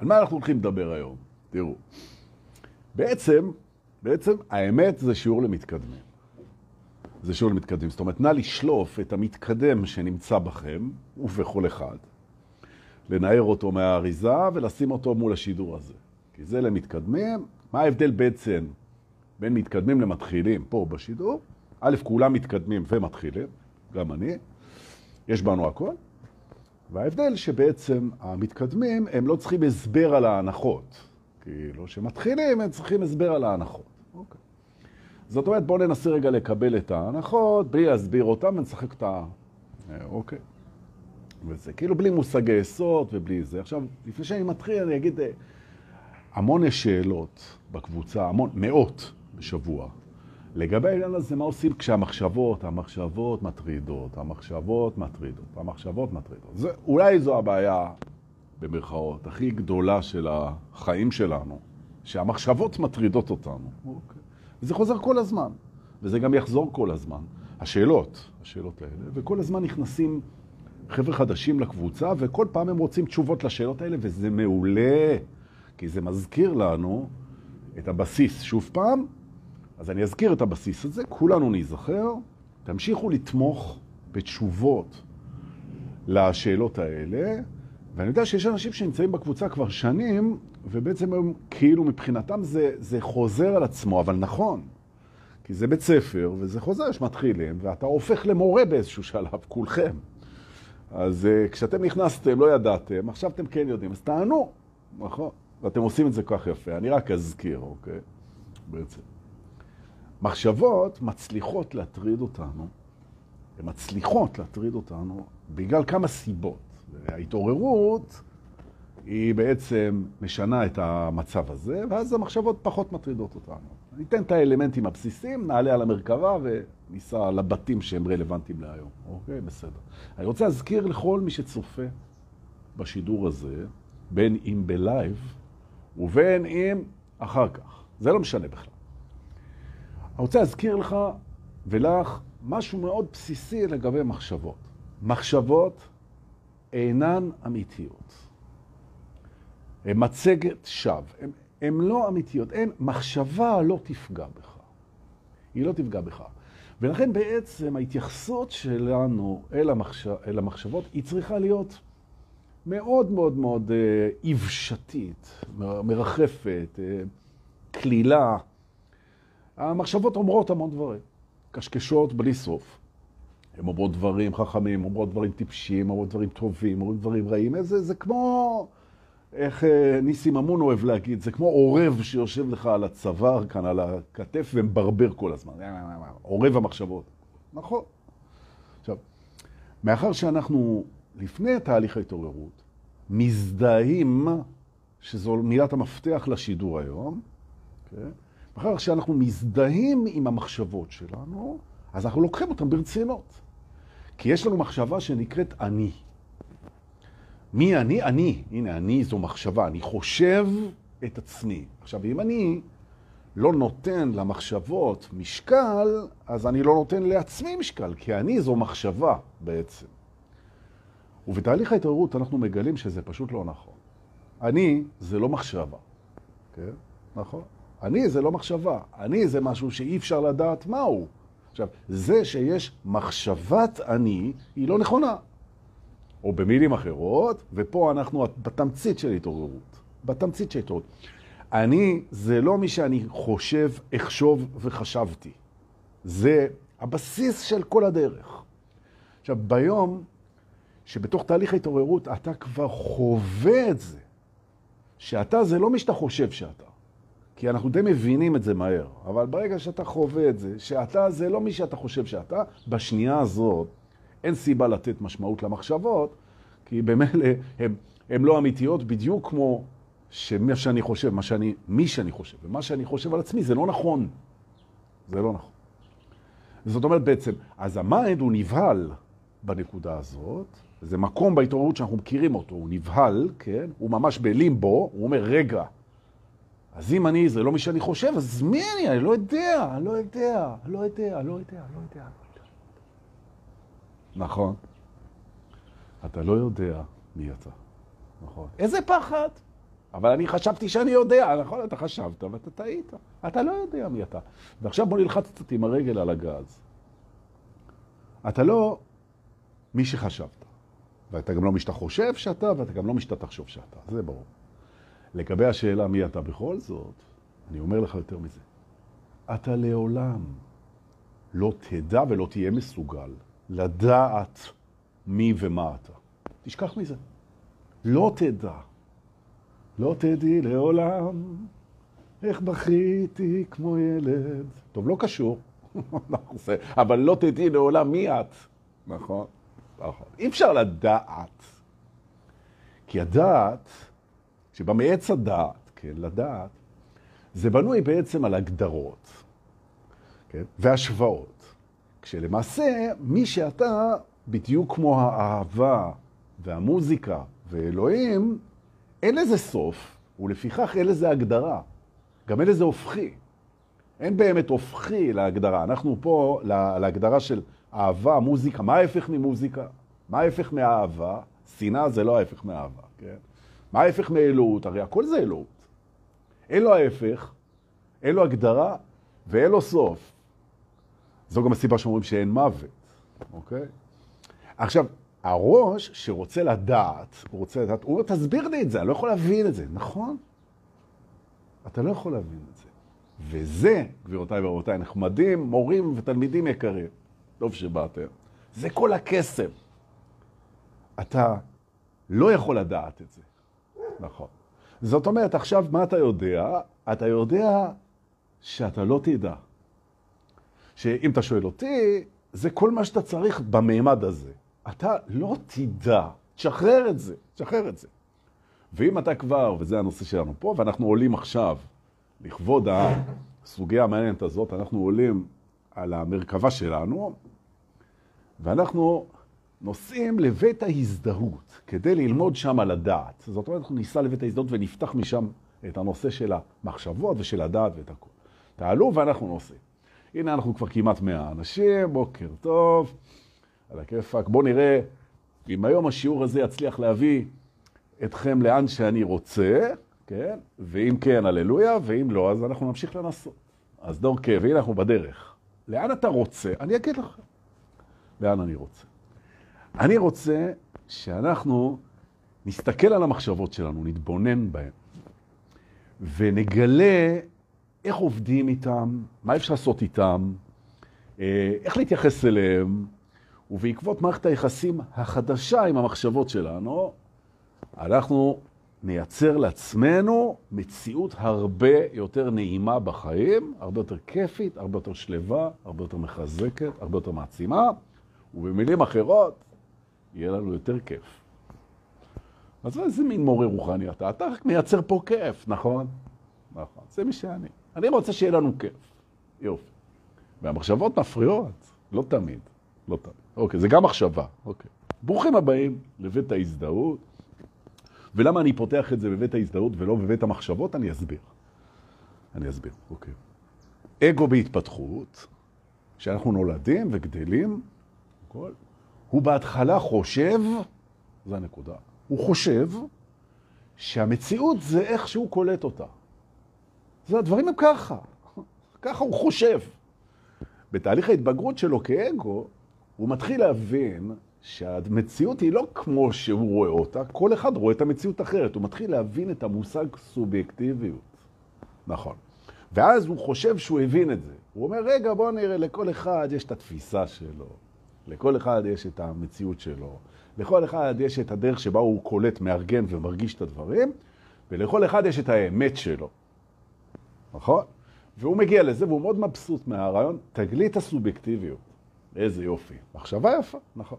על מה אנחנו הולכים לדבר היום? תראו. בעצם, בעצם האמת זה שיעור למתקדמים. זה שיעור למתקדמים. זאת אומרת, נא לשלוף את המתקדם שנמצא בכם, ובכל אחד, לנער אותו מהאריזה ולשים אותו מול השידור הזה. כי זה למתקדמים. מה ההבדל בעצם בין מתקדמים למתחילים פה בשידור? א', כולם מתקדמים ומתחילים, גם אני, יש בנו הכל. וההבדל שבעצם המתקדמים, הם לא צריכים הסבר על ההנחות. כאילו, שמתחילים, הם צריכים הסבר על ההנחות. אוקיי. זאת אומרת, בואו ננסה רגע לקבל את ההנחות, בלי להסביר אותם, ונשחק את ה... אה, אוקיי. וזה כאילו בלי מושגי יסוד ובלי זה. עכשיו, לפני שאני מתחיל, אני אגיד, אה, המון יש שאלות בקבוצה, המון, מאות בשבוע. לגבי העניין הזה, מה עושים כשהמחשבות, המחשבות מטרידות, המחשבות מטרידות, המחשבות מטרידות. זה, אולי זו הבעיה, במרכאות, הכי גדולה של החיים שלנו, שהמחשבות מטרידות אותנו. אוקיי. וזה חוזר כל הזמן, וזה גם יחזור כל הזמן. השאלות, השאלות האלה, וכל הזמן נכנסים חבר'ה חדשים לקבוצה, וכל פעם הם רוצים תשובות לשאלות האלה, וזה מעולה, כי זה מזכיר לנו את הבסיס. שוב פעם, אז אני אזכיר את הבסיס הזה, כולנו ניזכר, תמשיכו לתמוך בתשובות לשאלות האלה, ואני יודע שיש אנשים שנמצאים בקבוצה כבר שנים, ובעצם הם כאילו מבחינתם זה, זה חוזר על עצמו, אבל נכון. כי זה בית ספר, וזה חוזר שמתחילים, ואתה הופך למורה באיזשהו שלב, כולכם. אז uh, כשאתם נכנסתם, לא ידעתם, עכשיו אתם כן יודעים, אז תענו, נכון? ואתם עושים את זה כך יפה. אני רק אזכיר, אוקיי? בעצם. מחשבות מצליחות להטריד אותנו, הן מצליחות להטריד אותנו בגלל כמה סיבות. ההתעוררות היא בעצם משנה את המצב הזה, ואז המחשבות פחות מטרידות אותנו. ניתן את האלמנטים הבסיסיים, נעלה על המרכבה וניסע לבתים שהם רלוונטיים להיום. אוקיי, בסדר. אני רוצה להזכיר לכל מי שצופה בשידור הזה, בין אם בלייב ובין אם אחר כך. זה לא משנה בכלל. אני רוצה להזכיר לך ולך משהו מאוד בסיסי לגבי מחשבות. מחשבות אינן אמיתיות. הן מצגת שווא. הן לא אמיתיות. אין, מחשבה לא תפגע בך. היא לא תפגע בך. ולכן בעצם ההתייחסות שלנו אל, המחש... אל המחשבות היא צריכה להיות מאוד מאוד מאוד אה, מרחפת, אה. המחשבות אומרות המון דברים, קשקשות בלי סוף. הן אומרות דברים חכמים, אומרות דברים טיפשיים, אומרות דברים טובים, אומרות דברים רעים. זה, זה כמו, איך אה, ניסים אמון אוהב להגיד, זה כמו עורב שיושב לך על הצוואר כאן, על הכתף, ומברבר כל הזמן. עורב המחשבות. נכון. עכשיו, מאחר שאנחנו לפני תהליך ההתעוררות, מזדהים, שזו מילת המפתח לשידור היום, okay? מאחר שאנחנו מזדהים עם המחשבות שלנו, אז אנחנו לוקחים אותן ברצינות. כי יש לנו מחשבה שנקראת אני. מי אני? אני. הנה, אני זו מחשבה. אני חושב את עצמי. עכשיו, אם אני לא נותן למחשבות משקל, אז אני לא נותן לעצמי משקל, כי אני זו מחשבה בעצם. ובתהליך ההתעוררות אנחנו מגלים שזה פשוט לא נכון. אני זה לא מחשבה, כן? נכון? אני זה לא מחשבה, אני זה משהו שאי אפשר לדעת מהו. עכשיו, זה שיש מחשבת אני, היא לא נכונה. או במילים אחרות, ופה אנחנו בתמצית של התעוררות. בתמצית של התעוררות. אני זה לא מי שאני חושב, אחשוב וחשבתי. זה הבסיס של כל הדרך. עכשיו, ביום שבתוך תהליך ההתעוררות אתה כבר חווה את זה, שאתה זה לא מי שאתה חושב שאתה. כי אנחנו די מבינים את זה מהר, אבל ברגע שאתה חווה את זה, שאתה זה לא מי שאתה חושב שאתה, בשנייה הזאת אין סיבה לתת משמעות למחשבות, כי במילא הן לא אמיתיות בדיוק כמו שמה שאני חושב, מה שאני, מי שאני חושב, ומה שאני חושב על עצמי זה לא נכון. זה לא נכון. זאת אומרת בעצם, אז ה mind הוא נבהל בנקודה הזאת, זה מקום בהתעוררות שאנחנו מכירים אותו, הוא נבהל, כן? הוא ממש בלימבו, הוא אומר, רגע, אז אם אני זה לא מי שאני חושב, אז מי אני? אני לא יודע, אני לא יודע, אני לא יודע, אני לא יודע, אני לא יודע. נכון. אתה לא יודע מי אתה. נכון. איזה פחד. אבל אני חשבתי שאני יודע, נכון? אתה חשבת ואתה טעית. אתה לא יודע מי אתה. ועכשיו בוא נלחץ קצת עם הרגל על הגז. אתה לא מי שחשבת. ואתה גם לא מי שאתה חושב שאתה, ואתה גם לא מי שאתה תחשוב שאתה. זה ברור. לגבי השאלה מי אתה בכל זאת, אני אומר לך יותר מזה. אתה לעולם לא תדע ולא תהיה מסוגל לדעת מי ומה אתה. תשכח מזה. לא תדע. לא תדעי לעולם איך בכיתי כמו ילד. טוב, לא קשור, אבל לא תדעי לעולם מי את. נכון, נכון. אי אפשר לדעת. כי הדעת, שבא מעץ הדעת, כן, לדעת, זה בנוי בעצם על הגדרות כן, והשוואות. כשלמעשה, מי שאתה, בדיוק כמו האהבה והמוזיקה ואלוהים, אין לזה סוף, ולפיכך אין לזה הגדרה. גם אין לזה הופכי. אין באמת הופכי להגדרה. אנחנו פה להגדרה של אהבה, מוזיקה. מה ההפך ממוזיקה? מה ההפך מאהבה? שנאה זה לא ההפך מאהבה, כן? מה ההפך מאלוהות? הרי הכל זה אלוהות. אין לו ההפך, אין לו הגדרה ואין לו סוף. זו גם הסיבה שאומרים שאין מוות, אוקיי? עכשיו, הראש שרוצה לדעת, הוא רוצה לדעת, הוא אומר, תסביר לי את זה, אני לא יכול להבין את זה. נכון? אתה לא יכול להבין את זה. וזה, גבירותיי ורבותיי, נחמדים, מורים ותלמידים יקרים, טוב שבאתם, זה כל הקסם. אתה לא יכול לדעת את זה. נכון. זאת אומרת, עכשיו מה אתה יודע? אתה יודע שאתה לא תדע. שאם אתה שואל אותי, זה כל מה שאתה צריך במימד הזה. אתה לא תדע, תשחרר את זה, תשחרר את זה. ואם אתה כבר, וזה הנושא שלנו פה, ואנחנו עולים עכשיו, לכבוד הסוגיה המעניינת הזאת, אנחנו עולים על המרכבה שלנו, ואנחנו נוסעים לבית ההזדהות, כדי ללמוד שם על הדעת. זאת אומרת, אנחנו ניסע לבית ההזדהות ונפתח משם את הנושא של המחשבות ושל הדעת ואת הכול. תעלו ואנחנו נוסעים. הנה אנחנו כבר כמעט 100 אנשים, בוקר טוב. על הכיפאק. בואו נראה אם היום השיעור הזה יצליח להביא אתכם לאן שאני רוצה, כן? ואם כן, הללויה, ואם לא, אז אנחנו נמשיך לנסות. אז דורקה, והנה אנחנו בדרך. לאן אתה רוצה? אני אגיד לך. לאן אני רוצה? אני רוצה שאנחנו נסתכל על המחשבות שלנו, נתבונן בהן, ונגלה איך עובדים איתם, מה אפשר לעשות איתם, אה, איך להתייחס אליהם, ובעקבות מערכת היחסים החדשה עם המחשבות שלנו, אנחנו נייצר לעצמנו מציאות הרבה יותר נעימה בחיים, הרבה יותר כיפית, הרבה יותר שלווה, הרבה יותר מחזקת, הרבה יותר מעצימה, ובמילים אחרות, יהיה לנו יותר כיף. אז איזה מין מורה רוחני אתה? אתה רק מייצר פה כיף, נכון? נכון, זה מי שאני. אני רוצה שיהיה לנו כיף. יופי. והמחשבות מפריעות, לא תמיד, לא תמיד. אוקיי, זה גם מחשבה. אוקיי. ברוכים הבאים לבית ההזדהות. ולמה אני פותח את זה בבית ההזדהות ולא בבית המחשבות? אני אסביר. אני אסביר, אוקיי. אגו בהתפתחות, שאנחנו נולדים וגדלים, כל, הוא בהתחלה חושב, זו הנקודה, הוא חושב שהמציאות זה איך שהוא קולט אותה. זה הדברים הם ככה, ככה הוא חושב. בתהליך ההתבגרות שלו כאגו, הוא מתחיל להבין שהמציאות היא לא כמו שהוא רואה אותה, כל אחד רואה את המציאות אחרת. הוא מתחיל להבין את המושג סובייקטיביות. נכון. ואז הוא חושב שהוא הבין את זה. הוא אומר, רגע, בוא נראה, לכל אחד יש את התפיסה שלו, לכל אחד יש את המציאות שלו, לכל אחד יש את הדרך שבה הוא קולט, מארגן ומרגיש את הדברים, ולכל אחד יש את האמת שלו. נכון? והוא מגיע לזה, והוא מאוד מבסוט מהרעיון, תגלית הסובייקטיביות. איזה יופי. מחשבה יפה, נכון.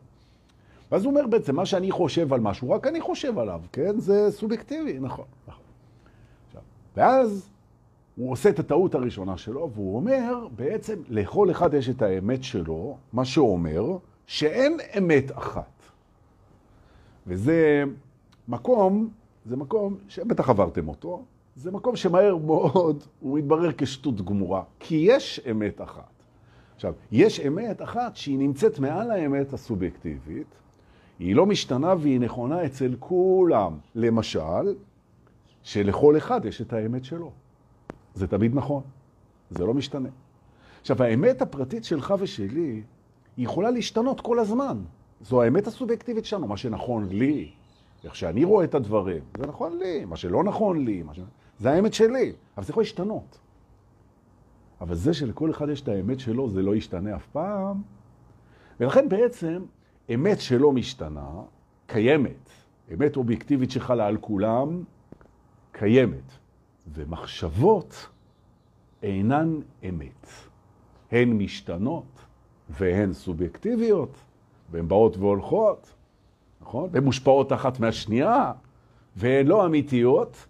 ואז הוא אומר בעצם, מה שאני חושב על משהו, רק אני חושב עליו, כן? זה סובייקטיבי, נכון, נכון. עכשיו, ואז הוא עושה את הטעות הראשונה שלו, והוא אומר, בעצם לכל אחד יש את האמת שלו, מה שאומר שאין אמת אחת. וזה מקום, זה מקום שבטח עברתם אותו, זה מקום שמהר מאוד הוא מתברר כשטות גמורה, כי יש אמת אחת. עכשיו, יש אמת אחת שהיא נמצאת מעל האמת הסובייקטיבית, היא לא משתנה והיא נכונה אצל כולם. למשל, שלכל אחד יש את האמת שלו. זה תמיד נכון, זה לא משתנה. עכשיו, האמת הפרטית שלך ושלי, היא יכולה להשתנות כל הזמן. זו האמת הסובייקטיבית שלנו, מה שנכון לי, איך שאני רואה את הדברים, זה נכון לי, מה שלא נכון לי, ש... זה האמת שלי, אבל זה יכול להשתנות. אבל זה שלכל אחד יש את האמת שלו, זה לא ישתנה אף פעם. ולכן בעצם, אמת שלא משתנה, קיימת. אמת אובייקטיבית שחלה על כולם, קיימת. ומחשבות אינן אמת. הן משתנות והן סובייקטיביות, והן באות והולכות, נכון? והן מושפעות אחת מהשנייה, והן לא אמיתיות,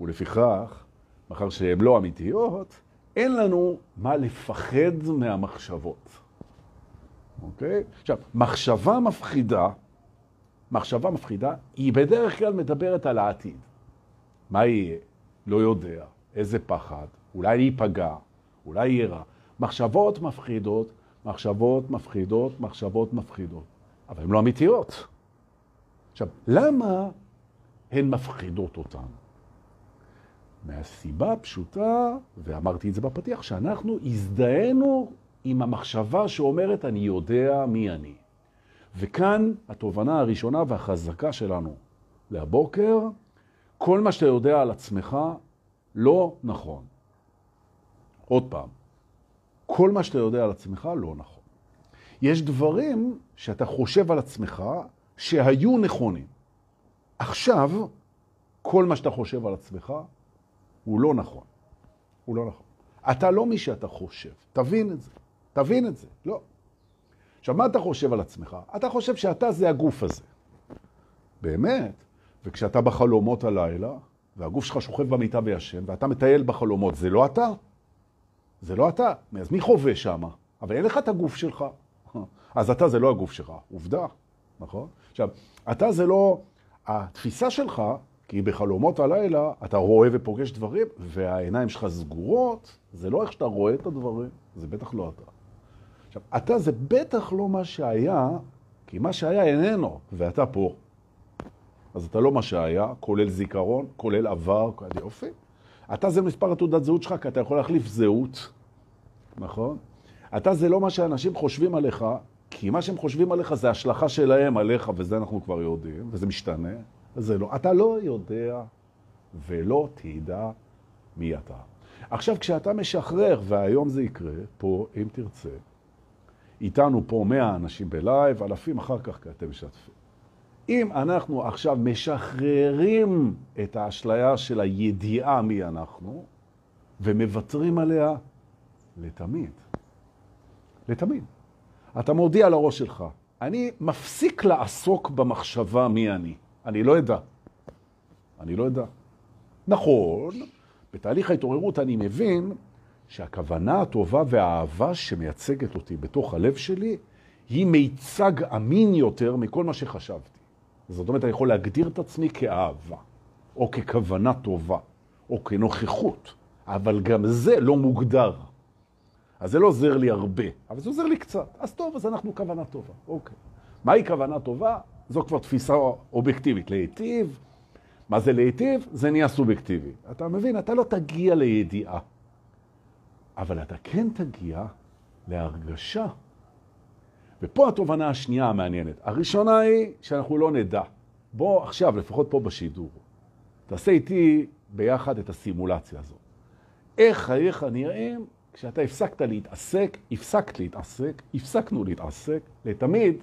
ולפיכך, מאחר שהן לא אמיתיות, אין לנו מה לפחד מהמחשבות. אוקיי? עכשיו, מחשבה מפחידה, מחשבה מפחידה, היא בדרך כלל מדברת על העתיד. מה יהיה? לא יודע. איזה פחד. אולי ייפגע, אולי יהיה רע. מחשבות מפחידות, מחשבות מפחידות, מחשבות מפחידות. אבל הן לא אמיתיות. עכשיו, למה הן מפחידות אותנו? מהסיבה הפשוטה, ואמרתי את זה בפתיח, שאנחנו הזדהינו עם המחשבה שאומרת אני יודע מי אני. וכאן התובנה הראשונה והחזקה שלנו להבוקר, כל מה שאתה יודע על עצמך לא נכון. עוד פעם, כל מה שאתה יודע על עצמך לא נכון. יש דברים שאתה חושב על עצמך שהיו נכונים. עכשיו, כל מה שאתה חושב על עצמך הוא לא נכון. הוא לא נכון. אתה לא מי שאתה חושב. תבין את זה. תבין את זה. לא. עכשיו, מה אתה חושב על עצמך? אתה חושב שאתה זה הגוף הזה. באמת. וכשאתה בחלומות הלילה, והגוף שלך שוכב במיטה וישן, ואתה מטייל בחלומות, זה לא אתה. זה לא אתה. אז מי חווה שם? אבל אין לך את הגוף שלך. אז אתה זה לא הגוף שלך. עובדה, נכון? עכשיו, אתה זה לא... התפיסה שלך, כי בחלומות הלילה אתה רואה ופוגש דברים, והעיניים שלך סגורות, זה לא איך שאתה רואה את הדברים, זה בטח לא אתה. עכשיו, אתה זה בטח לא מה שהיה, כי מה שהיה איננו, ואתה פה. אז אתה לא מה שהיה, כולל זיכרון, כולל עבר, יופי. אתה זה מספר התעודת זהות שלך, כי אתה יכול להחליף זהות, נכון? אתה זה לא מה שאנשים חושבים עליך, כי מה שהם חושבים עליך זה השלכה שלהם עליך, וזה אנחנו כבר יודעים, וזה משתנה. זה לא. אתה לא יודע ולא תדע מי אתה. עכשיו, כשאתה משחרר, והיום זה יקרה, פה, אם תרצה, איתנו פה 100 אנשים בלייב, אלפים אחר כך, כי אתם משתפים. אם אנחנו עכשיו משחררים את האשליה של הידיעה מי אנחנו, ומוותרים עליה לתמיד. לתמיד. אתה מודיע לראש שלך, אני מפסיק לעסוק במחשבה מי אני. אני לא אדע. אני לא אדע. נכון, בתהליך ההתעוררות אני מבין שהכוונה הטובה והאהבה שמייצגת אותי בתוך הלב שלי, היא מיצג אמין יותר מכל מה שחשבתי. זאת אומרת, אני יכול להגדיר את עצמי כאהבה, או ככוונה טובה, או כנוכחות, אבל גם זה לא מוגדר. אז זה לא עוזר לי הרבה, אבל זה עוזר לי קצת. אז טוב, אז אנחנו כוונה טובה. אוקיי. מהי כוונה טובה? זו כבר תפיסה אובייקטיבית. להיטיב, מה זה להיטיב? זה נהיה סובייקטיבי. אתה מבין? אתה לא תגיע לידיעה, אבל אתה כן תגיע להרגשה. ופה התובנה השנייה המעניינת. הראשונה היא שאנחנו לא נדע. בוא עכשיו, לפחות פה בשידור, תעשה איתי ביחד את הסימולציה הזאת. איך חייך נראים כשאתה הפסקת להתעסק, הפסקת להתעסק, הפסקנו להתעסק, לתמיד,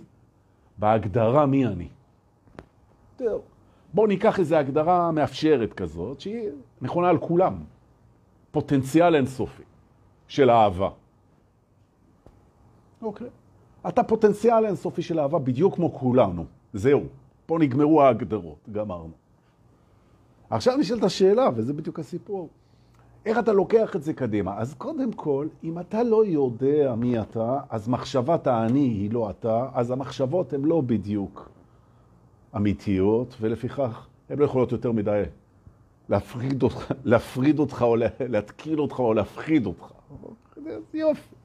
בהגדרה מי אני. טוב, בואו ניקח איזו הגדרה מאפשרת כזאת, שהיא נכונה על כולם. פוטנציאל אינסופי של אהבה. אוקיי. אתה פוטנציאל אינסופי של אהבה בדיוק כמו כולנו. זהו. פה נגמרו ההגדרות, גמרנו. עכשיו נשאלת השאלה, וזה בדיוק הסיפור. איך אתה לוקח את זה קדימה? אז קודם כל, אם אתה לא יודע מי אתה, אז מחשבת האני היא לא אתה, אז המחשבות הן לא בדיוק אמיתיות, ולפיכך הן לא יכולות יותר מדי להפריד אותך, להפריד אותך או להתקיל אותך או להפחיד אותך. זה יופי.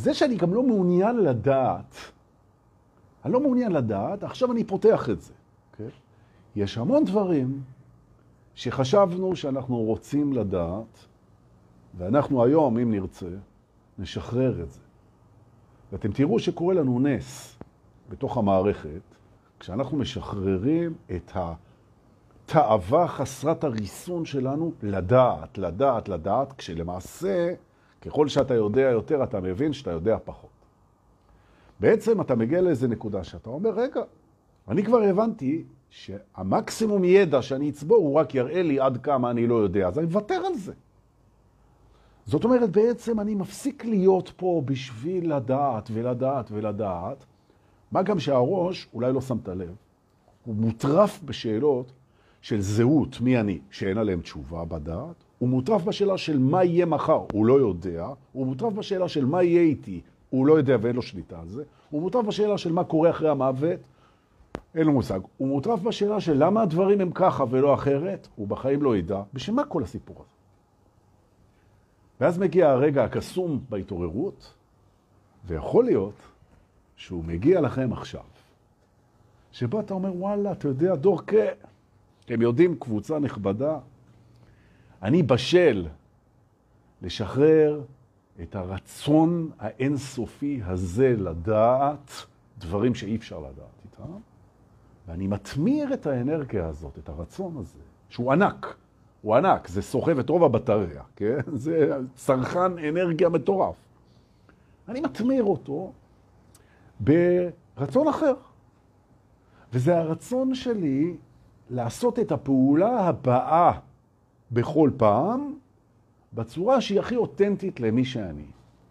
זה שאני גם לא מעוניין לדעת, אני לא מעוניין לדעת, עכשיו אני פותח את זה. Okay? אוקיי? יש המון דברים שחשבנו שאנחנו רוצים לדעת, ואנחנו היום, אם נרצה, נשחרר את זה. ואתם תראו שקורה לנו נס בתוך המערכת, כשאנחנו משחררים את התאווה חסרת הריסון שלנו לדעת, לדעת, לדעת, כשלמעשה, ככל שאתה יודע יותר, אתה מבין שאתה יודע פחות. בעצם אתה מגיע לאיזה נקודה שאתה אומר, רגע, אני כבר הבנתי שהמקסימום ידע שאני אצבור הוא רק יראה לי עד כמה אני לא יודע, אז אני מוותר על זה. זאת אומרת, בעצם אני מפסיק להיות פה בשביל לדעת ולדעת ולדעת, מה גם שהראש, אולי לא שמת לב, הוא מוטרף בשאלות של זהות, מי אני, שאין עליהם תשובה בדעת, הוא מוטרף בשאלה של מה יהיה מחר, הוא לא יודע, הוא מוטרף בשאלה של מה יהיה איתי, הוא לא יודע ואין לו שליטה על זה, הוא מוטרף בשאלה של מה קורה אחרי המוות, אין לו מושג. הוא מוטרף בשאלה של למה הדברים הם ככה ולא אחרת, הוא בחיים לא ידע. בשביל מה כל הסיפור הזה? ואז מגיע הרגע הקסום בהתעוררות, ויכול להיות שהוא מגיע לכם עכשיו, שבו אתה אומר, וואלה, אתה יודע, דורקה, אתם יודעים, קבוצה נכבדה, אני בשל לשחרר את הרצון האינסופי הזה לדעת דברים שאי אפשר לדעת איתם, ואני מתמיר את האנרגיה הזאת, את הרצון הזה, שהוא ענק, הוא ענק, זה סוחב את רוב הבטריה, כן? זה צרכן אנרגיה מטורף. אני מתמיר אותו ברצון אחר. וזה הרצון שלי לעשות את הפעולה הבאה בכל פעם, בצורה שהיא הכי אותנטית למי שאני.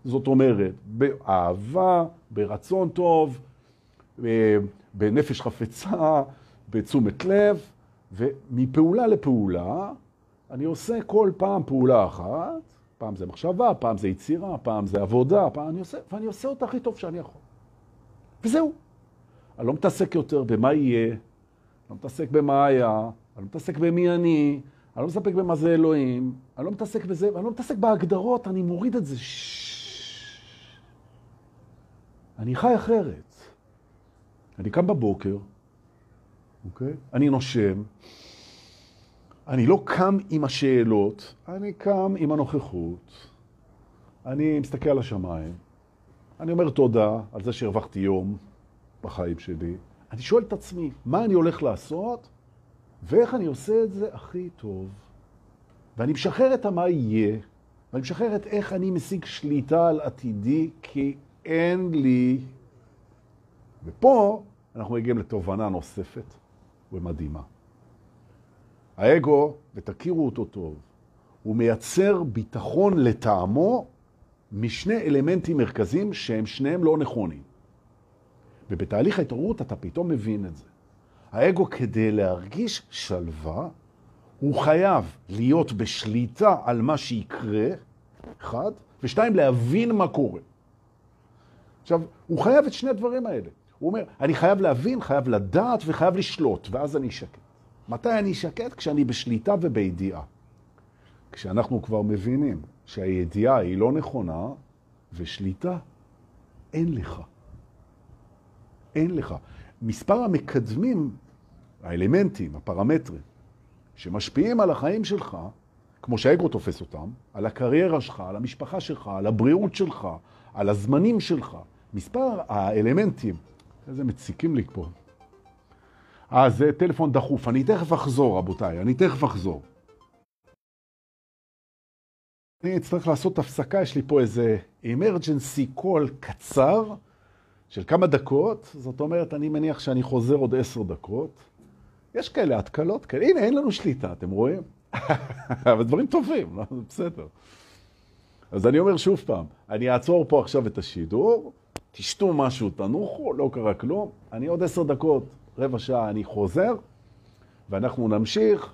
זאת אומרת, באהבה, ברצון טוב, בנפש חפצה, בתשומת לב, ומפעולה לפעולה אני עושה כל פעם פעולה אחת, פעם זה מחשבה, פעם זה יצירה, פעם זה עבודה, פעם אני עושה, ואני עושה אותה הכי טוב שאני יכול. וזהו. אני לא מתעסק יותר במה יהיה, לא מתעסק במה היה, אני לא מתעסק במי אני, אני לא מתעסק במה זה אלוהים, אני לא מתעסק בזה, אני לא מתעסק בהגדרות, אני מוריד את זה. אני חי אחרת. אני קם בבוקר, אוקיי? אני נושם, אני לא קם עם השאלות, אני קם עם הנוכחות, אני מסתכל על השמיים, אני אומר תודה על זה שהרווחתי יום בחיים שלי, אני שואל את עצמי, מה אני הולך לעשות ואיך אני עושה את זה הכי טוב. ואני משחרר את המה יהיה, ואני משחרר את איך אני משיג שליטה על עתידי, כי אין לי. ופה אנחנו מגיעים לתובנה נוספת ומדהימה. האגו, ותכירו אותו טוב, הוא מייצר ביטחון לטעמו משני אלמנטים מרכזיים שהם שניהם לא נכונים. ובתהליך ההתעוררות אתה פתאום מבין את זה. האגו כדי להרגיש שלווה, הוא חייב להיות בשליטה על מה שיקרה, אחד, ושתיים, להבין מה קורה. עכשיו, הוא חייב את שני הדברים האלה. הוא אומר, אני חייב להבין, חייב לדעת וחייב לשלוט, ואז אני אשקט. מתי אני אשקט? כשאני בשליטה ובידיעה. כשאנחנו כבר מבינים שהידיעה היא לא נכונה, ושליטה אין לך. אין לך. מספר המקדמים, האלמנטים, הפרמטרים, שמשפיעים על החיים שלך, כמו שהאגו תופס אותם, על הקריירה שלך, על המשפחה שלך, על הבריאות שלך, על הזמנים שלך, מספר האלמנטים, איזה מציקים לי פה. אה, זה טלפון דחוף, אני תכף אחזור, רבותיי, אני תכף אחזור. אני אצטרך לעשות הפסקה, יש לי פה איזה emergency call קצר של כמה דקות, זאת אומרת, אני מניח שאני חוזר עוד עשר דקות. יש כאלה התקלות כאלה, הנה, אין לנו שליטה, אתם רואים? אבל דברים טובים, לא? בסדר. אז אני אומר שוב פעם, אני אעצור פה עכשיו את השידור, תשתו משהו, תנוחו, לא קרה כלום, אני עוד עשר דקות, רבע שעה אני חוזר, ואנחנו נמשיך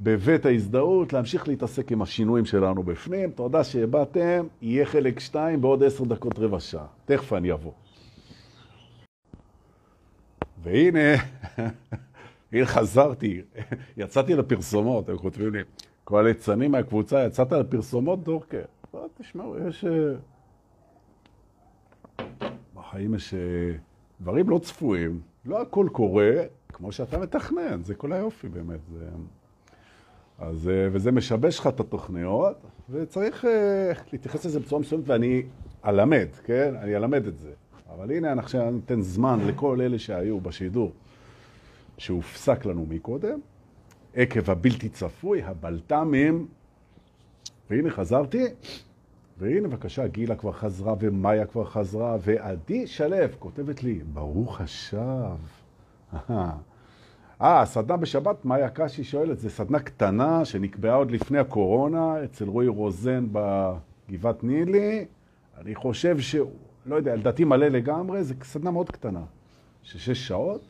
בבית ההזדהות, להמשיך להתעסק עם השינויים שלנו בפנים. תודה שבאתם, יהיה חלק שתיים בעוד עשר דקות רבע שעה. תכף אני אבוא. והנה, הנה חזרתי, יצאתי לפרסומות, הם כותבים לי, כל הליצנים מהקבוצה, יצאת לפרסומות, דורקר? לא, תשמעו, יש... אה, בחיים יש אה, דברים לא צפויים, לא הכל קורה כמו שאתה מתכנן, זה כל היופי באמת. זה... אז, אה, וזה משבש לך את התוכניות, וצריך להתייחס לזה בצורה מסוימת, ואני אלמד, כן? אני אלמד את זה. אבל הנה, אני עכשיו ניתן זמן לכל אלה שהיו בשידור, שהופסק לנו מקודם, עקב הבלתי צפוי, הבלת"מים, והנה חזרתי, והנה בבקשה, גילה כבר חזרה, ומאיה כבר חזרה, ועדי שלו כותבת לי, ברוך השב. אה, הסדנה בשבת, מאיה קשי שואלת, זו סדנה קטנה שנקבעה עוד לפני הקורונה אצל רועי רוזן בגבעת נילי. אני חושב ש... לא יודע, לדעתי מלא לגמרי, זו סדנה מאוד קטנה, של שש שעות.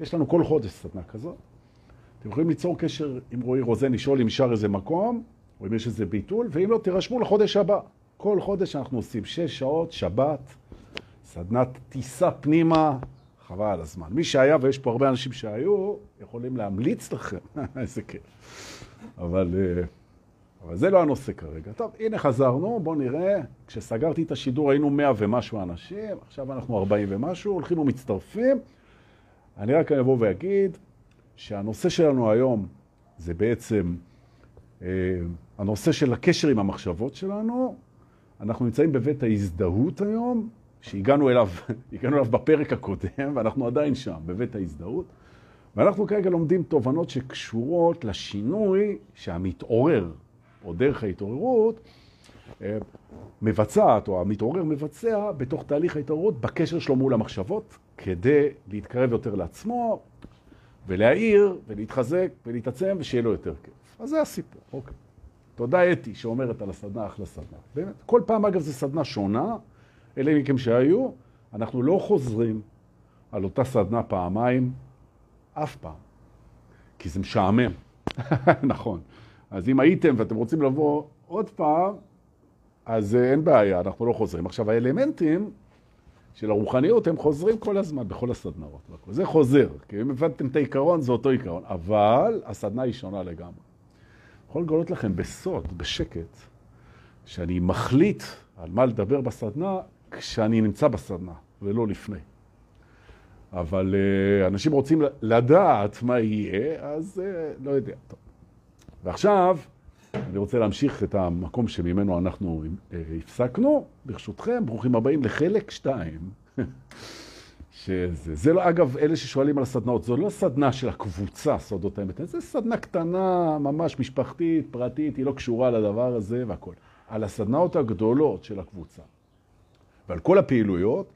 יש לנו כל חודש סדנה כזאת. אתם יכולים ליצור קשר עם רועי רוזן, לשאול אם נשאר איזה מקום, או אם יש איזה ביטול, ואם לא, תירשמו לחודש הבא. כל חודש אנחנו עושים שש שעות, שבת, סדנת טיסה פנימה, חבל על הזמן. מי שהיה, ויש פה הרבה אנשים שהיו, יכולים להמליץ לכם, איזה כיף. אבל, אה, אבל זה לא הנושא כרגע. טוב, הנה חזרנו, בואו נראה. כשסגרתי את השידור היינו מאה ומשהו אנשים, עכשיו אנחנו ארבעים ומשהו, הולכים ומצטרפים. אני רק אבוא ואגיד שהנושא שלנו היום זה בעצם אה, הנושא של הקשר עם המחשבות שלנו. אנחנו נמצאים בבית ההזדהות היום, שהגענו אליו, הגענו אליו בפרק הקודם, ואנחנו עדיין שם, בבית ההזדהות. ואנחנו כרגע לומדים תובנות שקשורות לשינוי שהמתעורר, או דרך ההתעוררות, אה, מבצעת, או המתעורר מבצע בתוך תהליך ההתעוררות בקשר שלו מול המחשבות, כדי להתקרב יותר לעצמו, ולהעיר, ולהתחזק, ולהתעצם, ושיהיה לו יותר כיף. אז זה הסיפור, אוקיי. תודה אתי שאומרת על הסדנה, אחלה סדנה. באמת, כל פעם אגב זו סדנה שונה, אלה מכם שהיו, אנחנו לא חוזרים על אותה סדנה פעמיים, אף פעם, כי זה משעמם. נכון. אז אם הייתם ואתם רוצים לבוא עוד פעם, אז אה, אין בעיה, אנחנו לא חוזרים. עכשיו, האלמנטים של הרוחניות הם חוזרים כל הזמן, בכל הסדנאות. זה חוזר, כי אם הבנתם את העיקרון, זה אותו עיקרון. אבל הסדנה היא שונה לגמרי. יכול לגלות לכם בסוד, בשקט, שאני מחליט על מה לדבר בסדנה כשאני נמצא בסדנה, ולא לפני. אבל uh, אנשים רוצים לדעת מה יהיה, אז uh, לא יודע. טוב. ועכשיו, אני רוצה להמשיך את המקום שממנו אנחנו uh, הפסקנו. ברשותכם, ברוכים הבאים לחלק 2. שזה, זה לא, אגב, אלה ששואלים על הסדנאות, זו לא סדנה של הקבוצה, סודות האמת, זו סדנה קטנה, ממש משפחתית, פרטית, היא לא קשורה לדבר הזה והכל. על הסדנאות הגדולות של הקבוצה. ועל כל הפעילויות,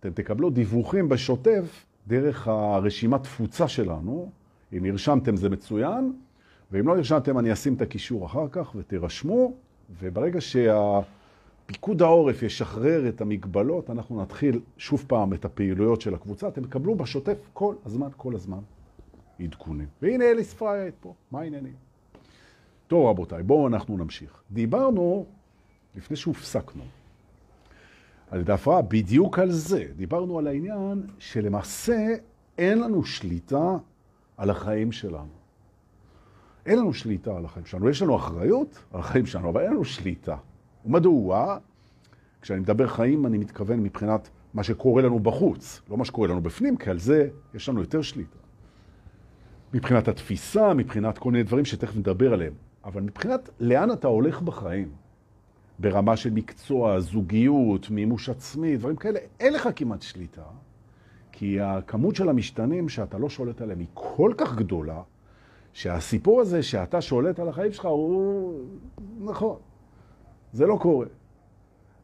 אתם תקבלו דיווחים בשוטף דרך הרשימת תפוצה שלנו. אם נרשמתם זה מצוין, ואם לא נרשמתם אני אשים את הקישור אחר כך ותירשמו, וברגע שהפיקוד העורף ישחרר את המגבלות, אנחנו נתחיל שוב פעם את הפעילויות של הקבוצה. אתם תקבלו בשוטף כל הזמן, כל הזמן עדכונים. והנה אליס פרייט פה, מה העניינים? טוב רבותיי, בואו אנחנו נמשיך. דיברנו, לפני שהופסקנו, על ידי הפרעה, בדיוק על זה. דיברנו על העניין שלמעשה אין לנו שליטה על החיים שלנו. אין לנו שליטה על החיים שלנו. יש לנו אחריות על החיים שלנו, אבל אין לנו שליטה. ומדוע? כשאני מדבר חיים, אני מתכוון מבחינת מה שקורה לנו בחוץ, לא מה שקורה לנו בפנים, כי על זה יש לנו יותר שליטה. מבחינת התפיסה, מבחינת כל מיני דברים שתכף נדבר עליהם. אבל מבחינת לאן אתה הולך בחיים, ברמה של מקצוע, זוגיות, מימוש עצמי, דברים כאלה, אין לך כמעט שליטה, כי הכמות של המשתנים שאתה לא שולט עליהם היא כל כך גדולה, שהסיפור הזה שאתה שולט על החיים שלך הוא... נכון, זה לא קורה.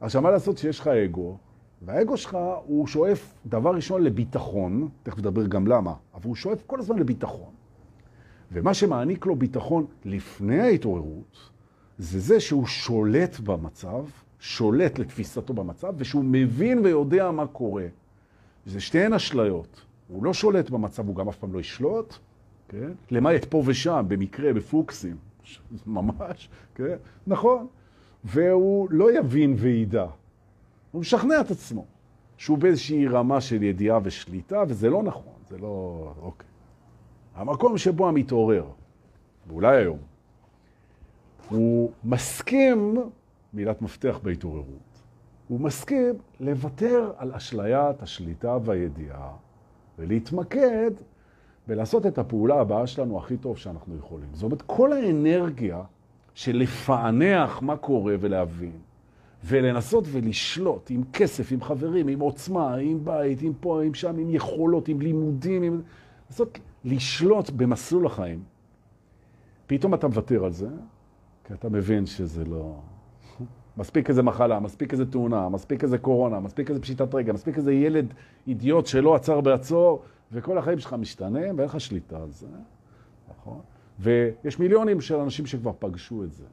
עכשיו, מה לעשות שיש לך אגו, והאגו שלך הוא שואף דבר ראשון לביטחון, תכף נדבר גם למה, אבל הוא שואף כל הזמן לביטחון. ומה שמעניק לו ביטחון לפני ההתעוררות, זה זה שהוא שולט במצב, שולט לתפיסתו במצב, ושהוא מבין ויודע מה קורה. זה שתיהן אשליות. הוא לא שולט במצב, הוא גם אף פעם לא ישלוט, כן? למעט פה ושם, במקרה, בפוקסים. ממש, כן? נכון. והוא לא יבין וידע. הוא משכנע את עצמו שהוא באיזושהי רמה של ידיעה ושליטה, וזה לא נכון, זה לא... אוקיי. המקום שבו המתעורר, ואולי היום, הוא מסכים, מילת מפתח בהתעוררות, הוא מסכים לוותר על אשליית השליטה והידיעה ולהתמקד ולעשות את הפעולה הבאה שלנו הכי טוב שאנחנו יכולים. זאת אומרת, כל האנרגיה של לפענח מה קורה ולהבין, ולנסות ולשלוט עם כסף, עם חברים, עם עוצמה, עם בית, עם פה, עם שם, עם יכולות, עם לימודים, עם... לנסות לשלוט במסלול החיים. פתאום אתה מוותר על זה, כי אתה מבין שזה לא... מספיק איזה מחלה, מספיק איזה תאונה, מספיק איזה קורונה, מספיק איזה פשיטת רגע, מספיק איזה ילד אידיוט שלא עצר בעצור, וכל החיים שלך משתנה, ואין לך שליטה על זה, נכון? ויש מיליונים של אנשים שכבר פגשו את זה.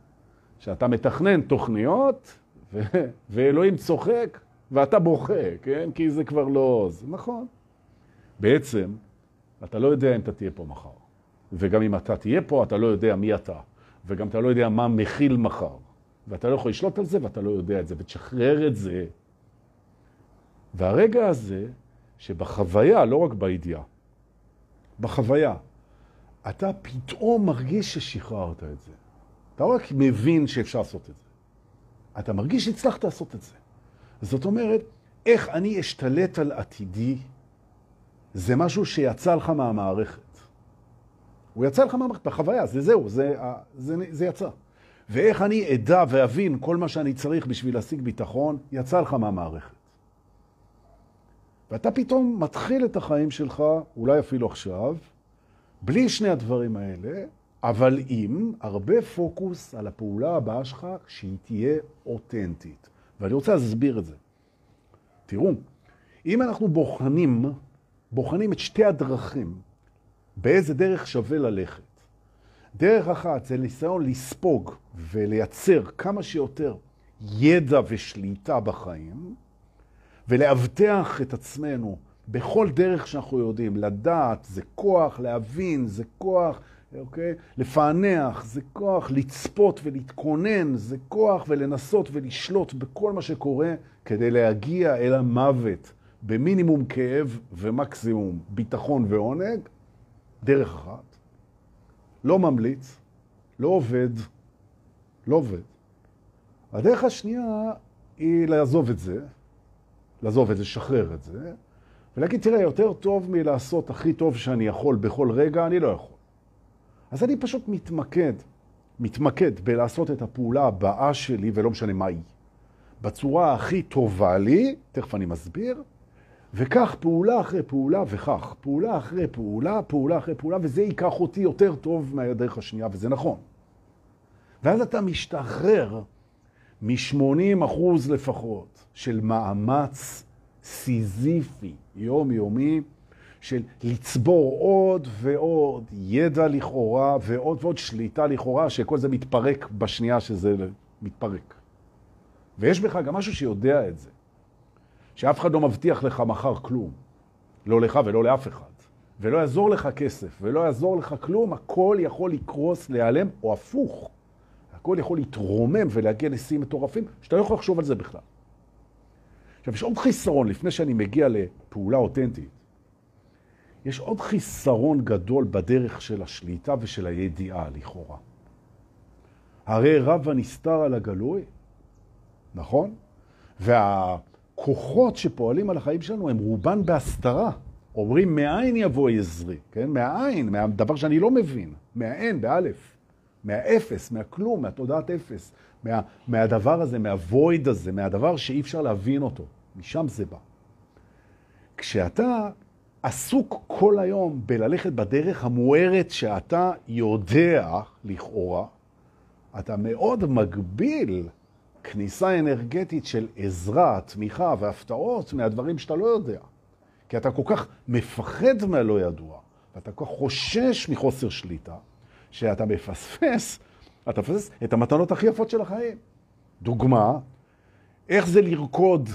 שאתה מתכנן תוכניות, ו... ואלוהים צוחק, ואתה בוכה, כן? כי זה כבר לא... זה נכון. בעצם, אתה לא יודע אם אתה תהיה פה מחר. וגם אם אתה תהיה פה, אתה לא יודע מי אתה. וגם אתה לא יודע מה מכיל מחר. ואתה לא יכול לשלוט על זה, ואתה לא יודע את זה. ותשחרר את זה. והרגע הזה, שבחוויה, לא רק בידיעה, בחוויה, אתה פתאום מרגיש ששחררת את זה. אתה רק מבין שאפשר לעשות את זה. אתה מרגיש שהצלחת לעשות את זה. זאת אומרת, איך אני אשתלט על עתידי, זה משהו שיצא לך מהמערכת. הוא יצא לך מהמערכת, בחוויה, זה זהו, זה, זה, זה יצא. ואיך אני אדע ואבין כל מה שאני צריך בשביל להשיג ביטחון, יצא לך מהמערכת. ואתה פתאום מתחיל את החיים שלך, אולי אפילו עכשיו, בלי שני הדברים האלה, אבל עם הרבה פוקוס על הפעולה הבאה שלך, שהיא תהיה אותנטית. ואני רוצה להסביר את זה. תראו, אם אנחנו בוחנים, בוחנים את שתי הדרכים, באיזה דרך שווה ללכת. דרך אחת זה ניסיון לספוג ולייצר כמה שיותר ידע ושליטה בחיים, ולאבטח את עצמנו בכל דרך שאנחנו יודעים. לדעת זה כוח, להבין זה כוח, אוקיי? לפענח זה כוח, לצפות ולהתכונן זה כוח, ולנסות ולשלוט בכל מה שקורה כדי להגיע אל המוות במינימום כאב ומקסימום ביטחון ועונג, דרך אחת. לא ממליץ, לא עובד, לא עובד. הדרך השנייה היא לעזוב את זה, לעזוב את זה, לשחרר את זה, ולהגיד, תראה, יותר טוב מלעשות הכי טוב שאני יכול בכל רגע, אני לא יכול. אז אני פשוט מתמקד, מתמקד בלעשות את הפעולה הבאה שלי, ולא משנה מה היא. בצורה הכי טובה לי, תכף אני מסביר, וכך פעולה אחרי פעולה וכך, פעולה אחרי פעולה, פעולה אחרי פעולה, וזה ייקח אותי יותר טוב מהדרך השנייה, וזה נכון. ואז אתה משתחרר מ-80 אחוז לפחות של מאמץ סיזיפי, יומיומי, של לצבור עוד ועוד ידע לכאורה ועוד ועוד שליטה לכאורה, שכל זה מתפרק בשנייה שזה מתפרק. ויש בך גם משהו שיודע את זה. שאף אחד לא מבטיח לך מחר כלום. לא לך ולא לאף אחד. ולא יעזור לך כסף, ולא יעזור לך כלום, הכל יכול לקרוס, להיעלם, או הפוך. הכל יכול להתרומם ולהגיע לשיאים מטורפים, שאתה לא יכול לחשוב על זה בכלל. עכשיו, יש עוד חיסרון, לפני שאני מגיע לפעולה אותנטית, יש עוד חיסרון גדול בדרך של השליטה ושל הידיעה, לכאורה. הרי רב הנסתר על הגלוי, נכון? וה... הכוחות שפועלים על החיים שלנו הם רובן בהסתרה. אומרים, מאין יבוא עזרי, כן? מהעין, מהדבר שאני לא מבין, מהאין, באלף, מהאפס, מהכלום, מהתודעת אפס, מה, מהדבר הזה, מהוויד הזה, מהדבר שאי אפשר להבין אותו. משם זה בא. כשאתה עסוק כל היום בללכת בדרך המוארת שאתה יודע, לכאורה, אתה מאוד מגביל כניסה אנרגטית של עזרה, תמיכה והפתעות מהדברים שאתה לא יודע. כי אתה כל כך מפחד מהלא ידוע, ואתה כל כך חושש מחוסר שליטה, שאתה מפספס, אתה מפספס את המתנות הכי יפות של החיים. דוגמה, איך זה לרקוד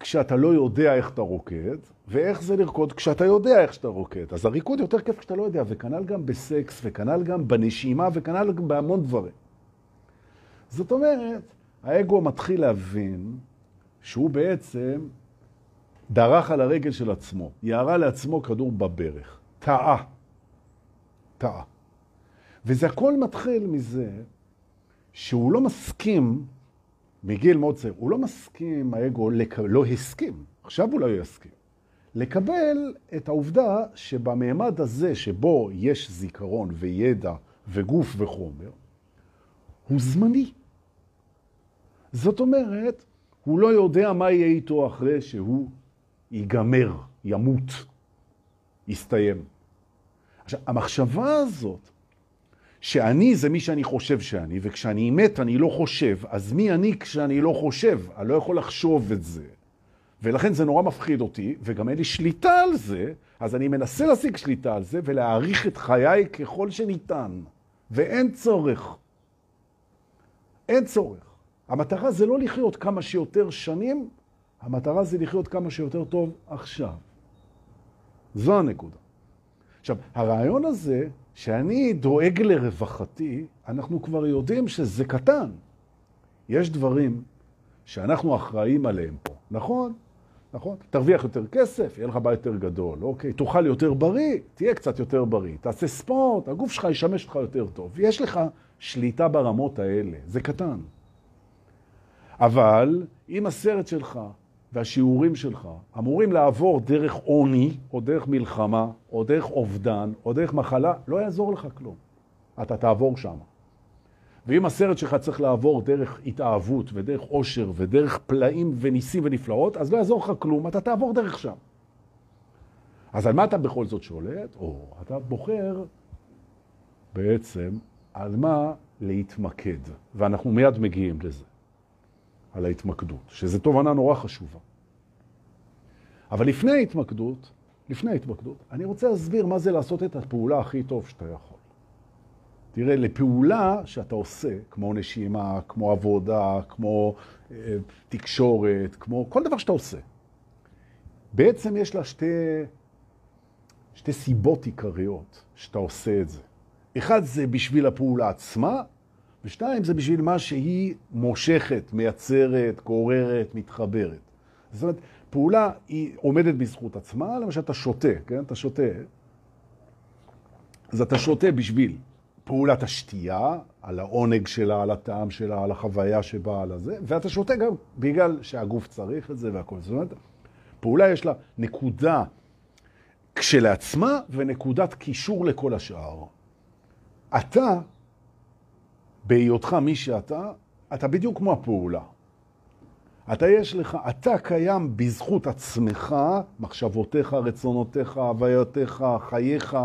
כשאתה לא יודע איך אתה רוקד, ואיך זה לרקוד כשאתה יודע איך שאתה רוקד. אז הריקוד יותר כיף כשאתה לא יודע, וכנ"ל גם בסקס, וכנ"ל גם בנשימה, וכנ"ל גם בהמון דברים. זאת אומרת, האגו מתחיל להבין שהוא בעצם דרך על הרגל של עצמו, יערה לעצמו כדור בברך, טעה, טעה. וזה הכל מתחיל מזה שהוא לא מסכים, מגיל מאוד צעיר, הוא לא מסכים, האגו, לק... לא הסכים, עכשיו הוא לא יסכים, לקבל את העובדה שבמימד הזה, שבו יש זיכרון וידע וגוף וחומר, הוא זמני. זאת אומרת, הוא לא יודע מה יהיה איתו אחרי שהוא ייגמר, ימות, יסתיים. עכשיו, המחשבה הזאת, שאני זה מי שאני חושב שאני, וכשאני מת אני לא חושב, אז מי אני כשאני לא חושב? אני לא יכול לחשוב את זה. ולכן זה נורא מפחיד אותי, וגם אין לי שליטה על זה, אז אני מנסה להשיג שליטה על זה ולהעריך את חיי ככל שניתן. ואין צורך. אין צורך. המטרה זה לא לחיות כמה שיותר שנים, המטרה זה לחיות כמה שיותר טוב עכשיו. זו הנקודה. עכשיו, הרעיון הזה, שאני דואג לרווחתי, אנחנו כבר יודעים שזה קטן. יש דברים שאנחנו אחראים עליהם פה, נכון? נכון? תרוויח יותר כסף, יהיה לך בית יותר גדול, אוקיי? תאכל יותר בריא, תהיה קצת יותר בריא. תעשה ספורט, הגוף שלך ישמש לך יותר טוב. יש לך שליטה ברמות האלה, זה קטן. אבל אם הסרט שלך והשיעורים שלך אמורים לעבור דרך עוני, או דרך מלחמה, או דרך אובדן, או דרך מחלה, לא יעזור לך כלום. אתה תעבור שם. ואם הסרט שלך צריך לעבור דרך התאהבות ודרך עושר ודרך פלאים וניסים ונפלאות, אז לא יעזור לך כלום, אתה תעבור דרך שם. אז על מה אתה בכל זאת שולט? או, אתה בוחר בעצם על מה להתמקד, ואנחנו מיד מגיעים לזה. על ההתמקדות, שזו תובנה נורא חשובה. אבל לפני ההתמקדות, לפני ההתמקדות, אני רוצה להסביר מה זה לעשות את הפעולה הכי טוב שאתה יכול. תראה, לפעולה שאתה עושה, כמו נשימה, כמו עבודה, כמו אה, תקשורת, כמו כל דבר שאתה עושה, בעצם יש לה שתי, שתי סיבות עיקריות שאתה עושה את זה. אחד זה בשביל הפעולה עצמה, ושתיים, זה בשביל מה שהיא מושכת, מייצרת, גוררת, מתחברת. זאת אומרת, פעולה היא עומדת בזכות עצמה, למשל אתה שותה, כן? אתה שותה. אז אתה שותה בשביל פעולת השתייה, על העונג שלה, על הטעם שלה, על החוויה שבאה, על הזה, ואתה שותה גם בגלל שהגוף צריך את זה והכל. זאת אומרת, פעולה יש לה נקודה כשלעצמה ונקודת קישור לכל השאר. אתה בהיותך מי שאתה, אתה בדיוק כמו הפעולה. אתה יש לך, אתה קיים בזכות עצמך, מחשבותיך, רצונותיך, הוויותיך, חייך,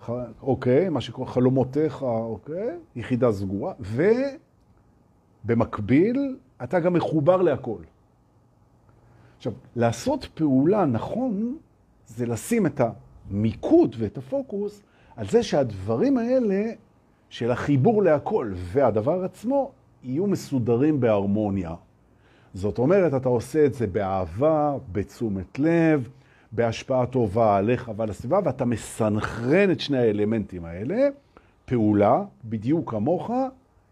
ח... אוקיי, מה שקורה, חלומותיך, אוקיי, יחידה סגורה, ובמקביל אתה גם מחובר להכל. עכשיו, לעשות פעולה נכון זה לשים את המיקוד ואת הפוקוס על זה שהדברים האלה של החיבור להכל והדבר עצמו יהיו מסודרים בהרמוניה. זאת אומרת, אתה עושה את זה באהבה, בתשומת לב, בהשפעה טובה עליך ועל הסביבה, ואתה מסנכרן את שני האלמנטים האלה. פעולה, בדיוק כמוך,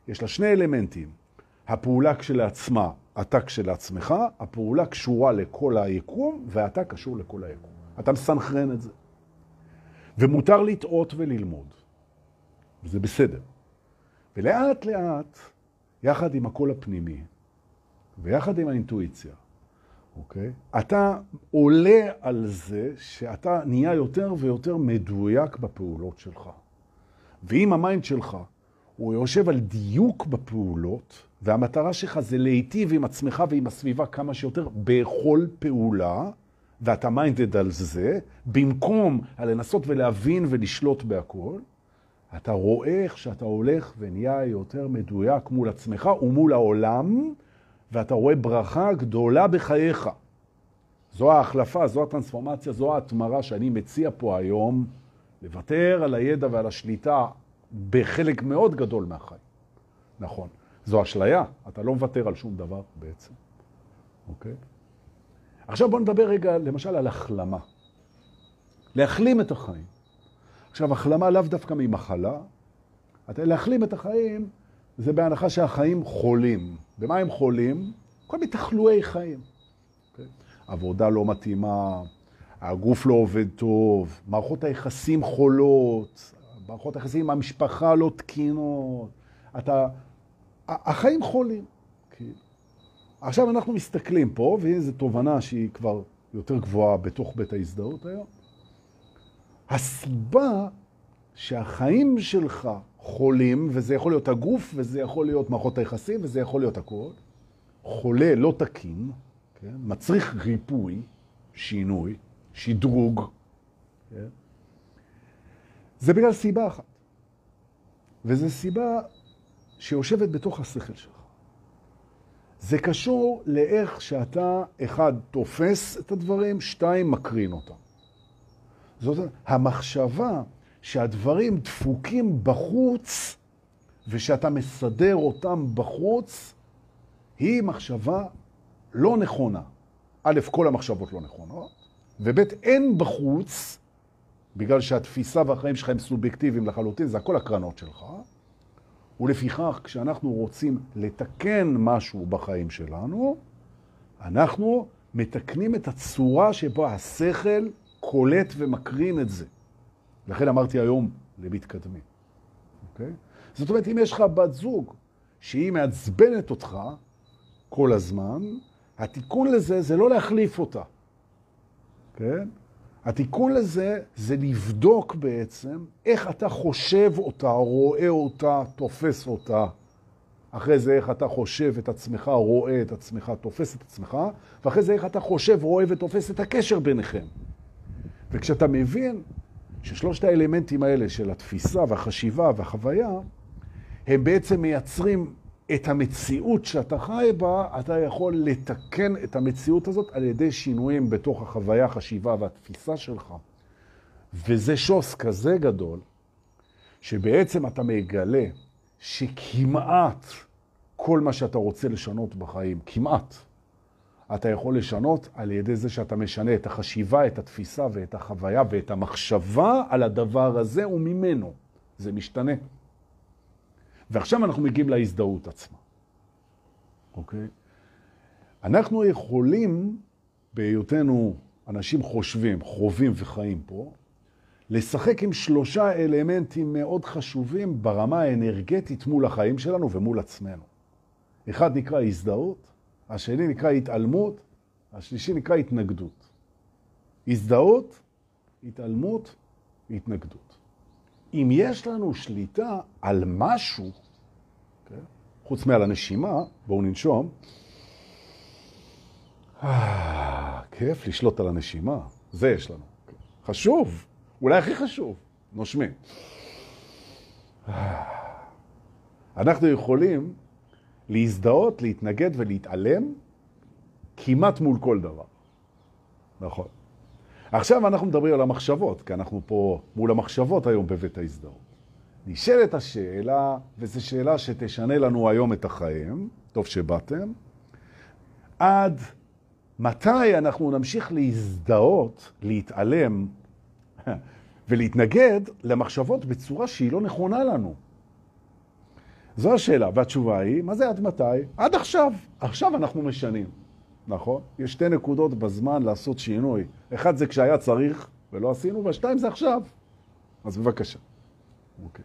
יש לה שני אלמנטים. הפעולה כשלעצמה, אתה כשלעצמך, הפעולה קשורה לכל היקום, ואתה קשור לכל היקום. אתה מסנכרן את זה. ומותר לטעות וללמוד. וזה בסדר. ולאט לאט, יחד עם הקול הפנימי, ויחד עם האינטואיציה, אוקיי? אתה עולה על זה שאתה נהיה יותר ויותר מדויק בפעולות שלך. ואם ה mind שלך הוא יושב על דיוק בפעולות, והמטרה שלך זה להיטיב עם עצמך ועם הסביבה כמה שיותר בכל פעולה, ואתה minded על זה, במקום לנסות ולהבין ולשלוט בהכל, אתה רואה איך שאתה הולך ונהיה יותר מדויק מול עצמך ומול העולם, ואתה רואה ברכה גדולה בחייך. זו ההחלפה, זו הטרנספורמציה, זו ההתמרה שאני מציע פה היום, לוותר על הידע ועל השליטה בחלק מאוד גדול מהחיים. נכון. זו אשליה, אתה לא מוותר על שום דבר בעצם. אוקיי? עכשיו בוא נדבר רגע למשל על החלמה. להחלים את החיים. עכשיו, החלמה לאו דווקא ממחלה. להחלים את החיים זה בהנחה שהחיים חולים. במה הם חולים? כל מיני תחלואי חיים. Okay. אוקיי? עבודה לא מתאימה, הגוף לא עובד טוב, מערכות היחסים חולות, מערכות היחסים עם המשפחה לא תקינות. אתה... החיים חולים. Okay. עכשיו אנחנו מסתכלים פה, והנה זו תובנה שהיא כבר יותר גבוהה בתוך בית ההזדהות היום? הסיבה שהחיים שלך חולים, וזה יכול להיות הגוף, וזה יכול להיות מערכות היחסים, וזה יכול להיות הכל, חולה לא תקין, כן? מצריך ריפוי, שינוי, שדרוג, כן? זה בגלל סיבה אחת. וזו סיבה שיושבת בתוך השכל שלך. זה קשור לאיך שאתה, אחד, תופס את הדברים, שתיים, מקרין אותם. זאת המחשבה שהדברים דפוקים בחוץ ושאתה מסדר אותם בחוץ, היא מחשבה לא נכונה. א', כל המחשבות לא נכונות, וב', אין בחוץ, בגלל שהתפיסה והחיים שלך הם סובייקטיביים לחלוטין, זה הכל הקרנות שלך, ולפיכך, כשאנחנו רוצים לתקן משהו בחיים שלנו, אנחנו מתקנים את הצורה שבה השכל קולט ומקרין את זה. לכן אמרתי היום למתקדמים, אוקיי? זאת אומרת, אם יש לך בת זוג שהיא מעצבנת אותך כל הזמן, התיקון לזה זה לא להחליף אותה, כן? התיקון לזה זה לבדוק בעצם איך אתה חושב אותה, רואה אותה, תופס אותה. אחרי זה איך אתה חושב את עצמך, רואה את עצמך, תופס את עצמך, ואחרי זה איך אתה חושב, רואה ותופס את הקשר ביניכם. וכשאתה מבין ששלושת האלמנטים האלה של התפיסה והחשיבה והחוויה, הם בעצם מייצרים את המציאות שאתה חי בה, אתה יכול לתקן את המציאות הזאת על ידי שינויים בתוך החוויה, החשיבה והתפיסה שלך. וזה שוס כזה גדול, שבעצם אתה מגלה שכמעט כל מה שאתה רוצה לשנות בחיים, כמעט, אתה יכול לשנות על ידי זה שאתה משנה את החשיבה, את התפיסה ואת החוויה ואת המחשבה על הדבר הזה וממנו. זה משתנה. ועכשיו אנחנו מגיעים להזדהות עצמה. אוקיי? אנחנו יכולים, בהיותנו אנשים חושבים, חווים וחיים פה, לשחק עם שלושה אלמנטים מאוד חשובים ברמה האנרגטית מול החיים שלנו ומול עצמנו. אחד נקרא הזדהות, השני נקרא התעלמות, השלישי נקרא התנגדות. הזדהות, התעלמות, התנגדות. אם יש לנו שליטה על משהו, okay, כן, חוץ מעל הנשימה, בואו ננשום, אה, כיף לשלוט על הנשימה, זה יש לנו. חשוב, אולי הכי חשוב, נושמים. אה, אנחנו יכולים להזדהות, להתנגד ולהתעלם כמעט מול כל דבר. נכון. עכשיו אנחנו מדברים על המחשבות, כי אנחנו פה מול המחשבות היום בבית ההזדהות. נשאלת השאלה, וזו שאלה שתשנה לנו היום את החיים, טוב שבאתם, עד מתי אנחנו נמשיך להזדהות, להתעלם ולהתנגד למחשבות בצורה שהיא לא נכונה לנו. זו השאלה, והתשובה היא, מה זה עד מתי? עד עכשיו. עכשיו אנחנו משנים. נכון? יש שתי נקודות בזמן לעשות שינוי. אחד זה כשהיה צריך ולא עשינו, והשתיים זה עכשיו. אז בבקשה. אוקיי.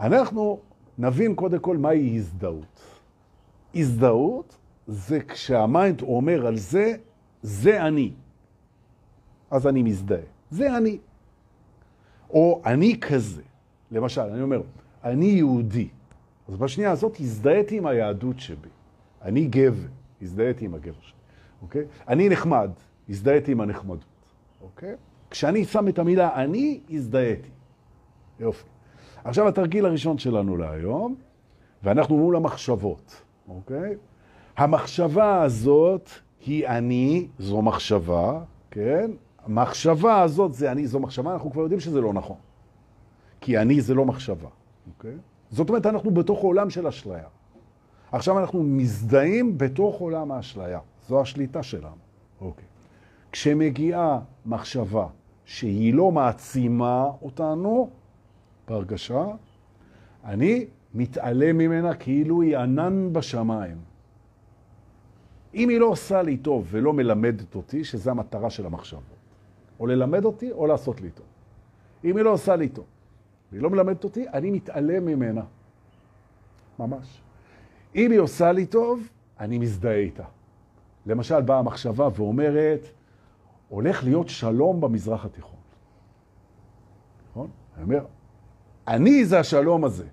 אנחנו נבין קודם כל מהי הזדהות. הזדהות זה כשהמיינד אומר על זה, זה אני. אז אני מזדהה. זה אני. או אני כזה. למשל, אני אומר, אני יהודי. אז בשנייה הזאת הזדהיתי עם היהדות שבי. אני גבר. הזדהיתי עם הגבר שלי, אוקיי? אני נחמד, הזדהיתי עם הנחמדות, אוקיי? כשאני שם את המילה אני, הזדהיתי. יופי. עכשיו התרגיל הראשון שלנו להיום, ואנחנו מול המחשבות, אוקיי? המחשבה הזאת היא אני, זו מחשבה, כן? המחשבה הזאת זה אני, זו מחשבה, אנחנו כבר יודעים שזה לא נכון. כי אני זה לא מחשבה, אוקיי? זאת אומרת, אנחנו בתוך עולם של אשליה. עכשיו אנחנו מזדהים בתוך עולם האשליה. זו השליטה שלנו. אוקיי. כשמגיעה מחשבה שהיא לא מעצימה אותנו בהרגשה, אני מתעלם ממנה כאילו היא ענן בשמיים. אם היא לא עושה לי טוב ולא מלמדת אותי, שזה המטרה של המחשבות. או ללמד אותי או לעשות לי טוב. אם היא לא עושה לי טוב והיא לא מלמדת אותי, אני מתעלם ממנה. ממש. אם היא עושה לי טוב, אני מזדהה איתה. למשל, באה המחשבה ואומרת, הולך להיות שלום במזרח התיכון. נכון? אני אומר, אני זה השלום הזה.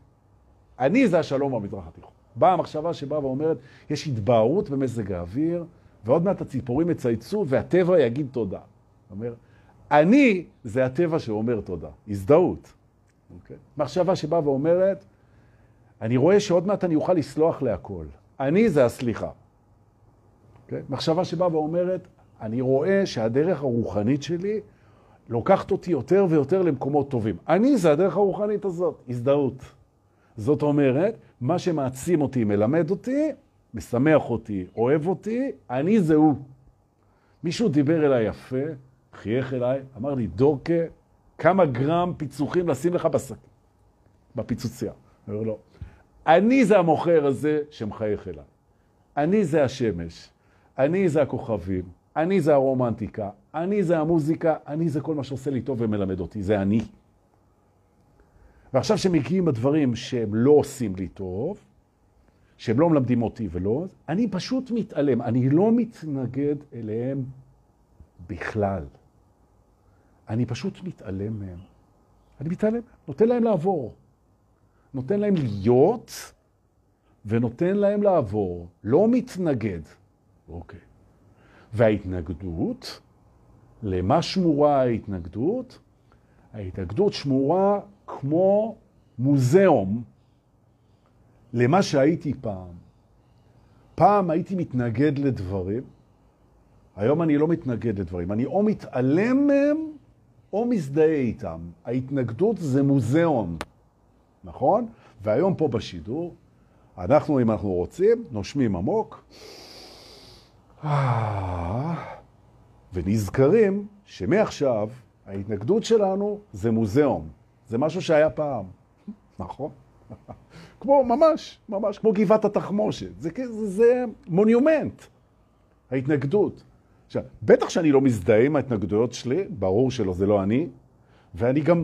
אני זה השלום במזרח התיכון. באה המחשבה שבאה ואומרת, יש התבהרות במזג האוויר, ועוד מעט הציפורים יצייצו והטבע יגיד תודה. אומר, אני זה הטבע שאומר תודה, הזדהות. Okay. אוקיי? מחשבה שבאה ואומרת, אני רואה שעוד מעט אני אוכל לסלוח להכל. אני זה הסליחה. Okay. אוקיי? מחשבה שבאה ואומרת, אני רואה שהדרך הרוחנית שלי לוקחת אותי יותר ויותר למקומות טובים. אני זה הדרך הרוחנית הזאת, הזדהות. זאת אומרת, מה שמעצים אותי, מלמד אותי, משמח אותי, אוהב אותי, אני זה הוא. מישהו דיבר אליי יפה, חייך אליי, אמר לי, דורקה, כמה גרם פיצוחים לשים לך בשק, בפיצוצייה. אני אומר לו, אני זה המוכר הזה שמחייך אליי. אני זה השמש, אני זה הכוכבים, אני זה הרומנטיקה, אני זה המוזיקה, אני זה כל מה שעושה לי טוב ומלמד אותי, זה אני. ועכשיו שמגיעים הדברים שהם לא עושים לי טוב, שהם לא מלמדים אותי ולא, אני פשוט מתעלם, אני לא מתנגד אליהם בכלל. אני פשוט מתעלם מהם. אני מתעלם, נותן להם לעבור. נותן להם להיות ונותן להם לעבור, לא מתנגד. אוקיי. וההתנגדות, למה שמורה ההתנגדות? ההתנגדות שמורה כמו מוזיאום למה שהייתי פעם. פעם הייתי מתנגד לדברים, היום אני לא מתנגד לדברים. אני או מתעלם מהם או מזדהה איתם. ההתנגדות זה מוזיאון, נכון? והיום פה בשידור, אנחנו, אם אנחנו רוצים, נושמים עמוק, ונזכרים שמעכשיו ההתנגדות שלנו זה מוזיאון. זה משהו שהיה פעם, נכון? כמו, ממש, ממש, כמו גבעת התחמושת. זה, זה, זה מוניומנט, ההתנגדות. עכשיו, בטח שאני לא מזדהה עם ההתנגדויות שלי, ברור שלא, זה לא אני, ואני גם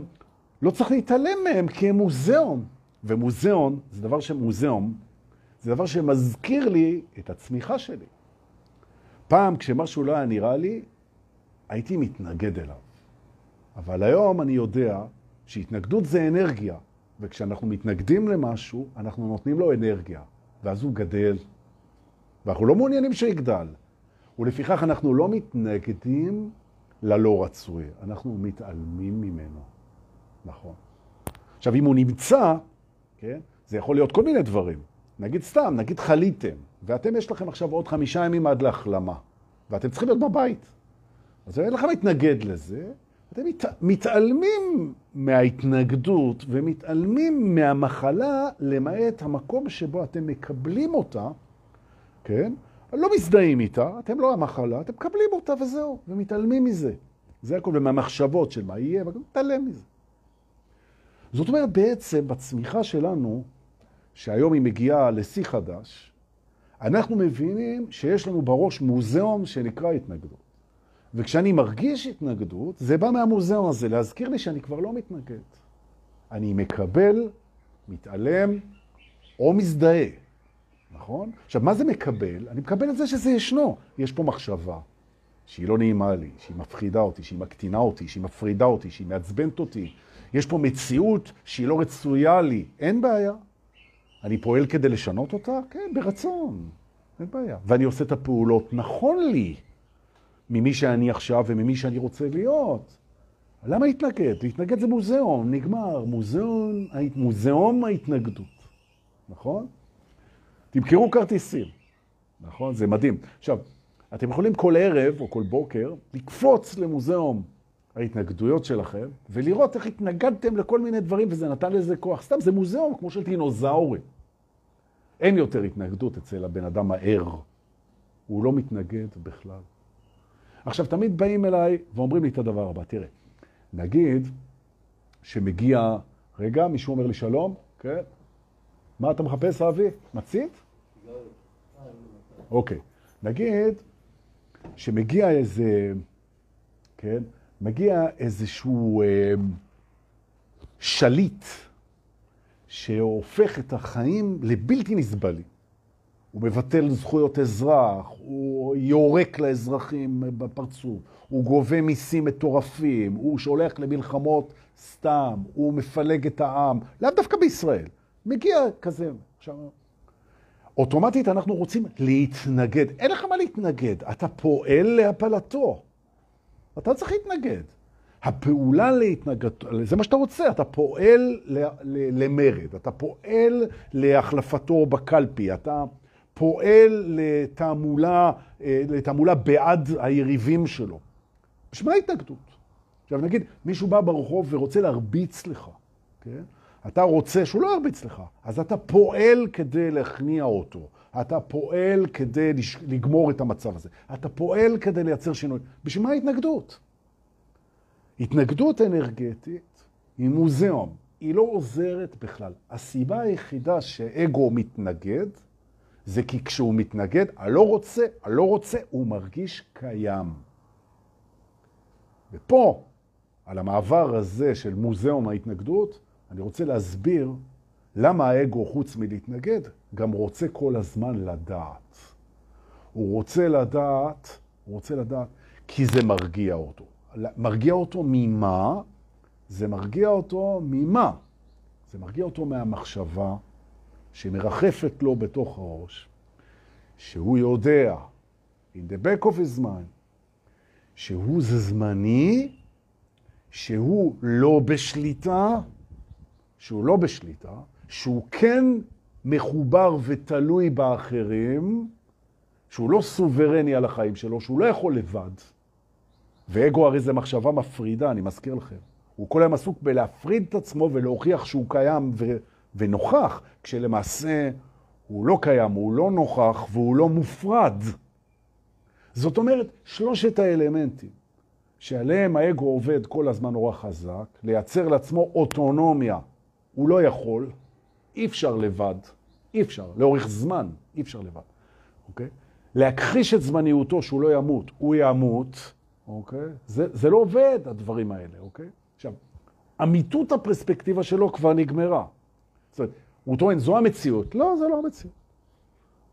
לא צריך להתעלם מהם כי הם מוזיאון. ומוזיאון, זה דבר שמוזיאון, זה דבר שמזכיר לי את הצמיחה שלי. פעם, כשמשהו לא היה נראה לי, הייתי מתנגד אליו. אבל היום אני יודע שהתנגדות זה אנרגיה, וכשאנחנו מתנגדים למשהו, אנחנו נותנים לו אנרגיה, ואז הוא גדל. ואנחנו לא מעוניינים שיגדל. ולפיכך אנחנו לא מתנגדים ללא רצוי, אנחנו מתעלמים ממנו. נכון. עכשיו, אם הוא נמצא, כן, זה יכול להיות כל מיני דברים. נגיד סתם, נגיד חליתם, ואתם יש לכם עכשיו עוד חמישה ימים עד להחלמה, ואתם צריכים להיות בבית. אז אין לכם להתנגד לזה, אתם מת, מתעלמים מההתנגדות ומתעלמים מהמחלה, למעט המקום שבו אתם מקבלים אותה, כן? לא מזדהים איתה, אתם לא המחלה, אתם מקבלים אותה וזהו, ומתעלמים מזה. זה הכל, ומהמחשבות של מה יהיה, מתעלם מזה. זאת אומרת, בעצם בצמיחה שלנו, שהיום היא מגיעה לשיא חדש, אנחנו מבינים שיש לנו בראש מוזיאום שנקרא התנגדות. וכשאני מרגיש התנגדות, זה בא מהמוזיאון הזה, להזכיר לי שאני כבר לא מתנגד. אני מקבל, מתעלם או מזדהה, נכון? עכשיו, מה זה מקבל? אני מקבל את זה שזה ישנו. יש פה מחשבה שהיא לא נעימה לי, שהיא מפחידה אותי, שהיא מקטינה אותי, שהיא מפרידה אותי, שהיא מעצבנת אותי. יש פה מציאות שהיא לא רצויה לי. אין בעיה. אני פועל כדי לשנות אותה? כן, ברצון. אין בעיה. ואני עושה את הפעולות נכון לי. ממי שאני עכשיו וממי שאני רוצה להיות. למה להתנגד? להתנגד זה מוזיאון, נגמר. מוזיאון, מוזיאון ההתנגדות, נכון? תמכרו כרטיסים, נכון? זה מדהים. עכשיו, אתם יכולים כל ערב או כל בוקר לקפוץ למוזיאון ההתנגדויות שלכם ולראות איך התנגדתם לכל מיני דברים וזה נתן לזה כוח. סתם, זה מוזיאון כמו של דינוזאורים. אין יותר התנגדות אצל הבן אדם הער. הוא לא מתנגד בכלל. עכשיו, תמיד באים אליי ואומרים לי את הדבר הבא, תראה, נגיד שמגיע, רגע, מישהו אומר לי שלום, כן? מה אתה מחפש, אבי? מצית? אוקיי. נגיד שמגיע איזה, כן? מגיע איזשהו אה, שליט שהופך את החיים לבלתי נסבלים. הוא מבטל זכויות אזרח, הוא יורק לאזרחים בפרצוף, הוא גובה מיסים מטורפים, הוא שולח למלחמות סתם, הוא מפלג את העם, לאו דווקא בישראל. מגיע כזה. עכשיו, אוטומטית אנחנו רוצים להתנגד. אין לך מה להתנגד, אתה פועל להפלתו. אתה צריך להתנגד. הפעולה להתנגדות, זה מה שאתה רוצה, אתה פועל למרד, אתה פועל להחלפתו בקלפי, אתה פועל לתעמולה, אה, לתעמולה בעד היריבים שלו. בשביל מה ההתנגדות? עכשיו נגיד, מישהו בא ברחוב ורוצה להרביץ לך, כן? אתה רוצה שהוא לא ירביץ לך, אז אתה פועל כדי להכניע אותו. אתה פועל כדי לגמור את המצב הזה. אתה פועל כדי לייצר שינוי. בשביל מה ההתנגדות? התנגדות אנרגטית היא מוזיאום. היא לא עוזרת בכלל. הסיבה היחידה שאגו מתנגד, זה כי כשהוא מתנגד, הלא רוצה, הלא רוצה, הוא מרגיש קיים. ופה, על המעבר הזה של מוזיאום ההתנגדות, אני רוצה להסביר למה האגו, חוץ מלהתנגד, גם רוצה כל הזמן לדעת. הוא רוצה לדעת, הוא רוצה לדעת, כי זה מרגיע אותו. מרגיע אותו ממה? זה מרגיע אותו ממה? זה מרגיע אותו מהמחשבה שמרחפת לו בתוך הראש, שהוא יודע, in the back of his mind, שהוא זה זמני, שהוא לא בשליטה, שהוא לא בשליטה, שהוא כן מחובר ותלוי באחרים, שהוא לא סוברני על החיים שלו, שהוא לא יכול לבד. ואגו הרי זה מחשבה מפרידה, אני מזכיר לכם. הוא כל היום עסוק בלהפריד את עצמו ולהוכיח שהוא קיים ו... ונוכח, כשלמעשה הוא לא קיים, הוא לא נוכח והוא לא מופרד. זאת אומרת, שלושת האלמנטים שעליהם האגו עובד כל הזמן נורא חזק, לייצר לעצמו אוטונומיה, הוא לא יכול, אי אפשר לבד, אי אפשר, לאורך זמן, אי אפשר לבד, אוקיי? להכחיש את זמניותו שהוא לא ימות, הוא ימות, אוקיי? זה, זה לא עובד, הדברים האלה, אוקיי? עכשיו, אמיתות הפרספקטיבה שלו כבר נגמרה. זאת אומרת, הוא טוען, זו המציאות. לא, זה לא המציאות.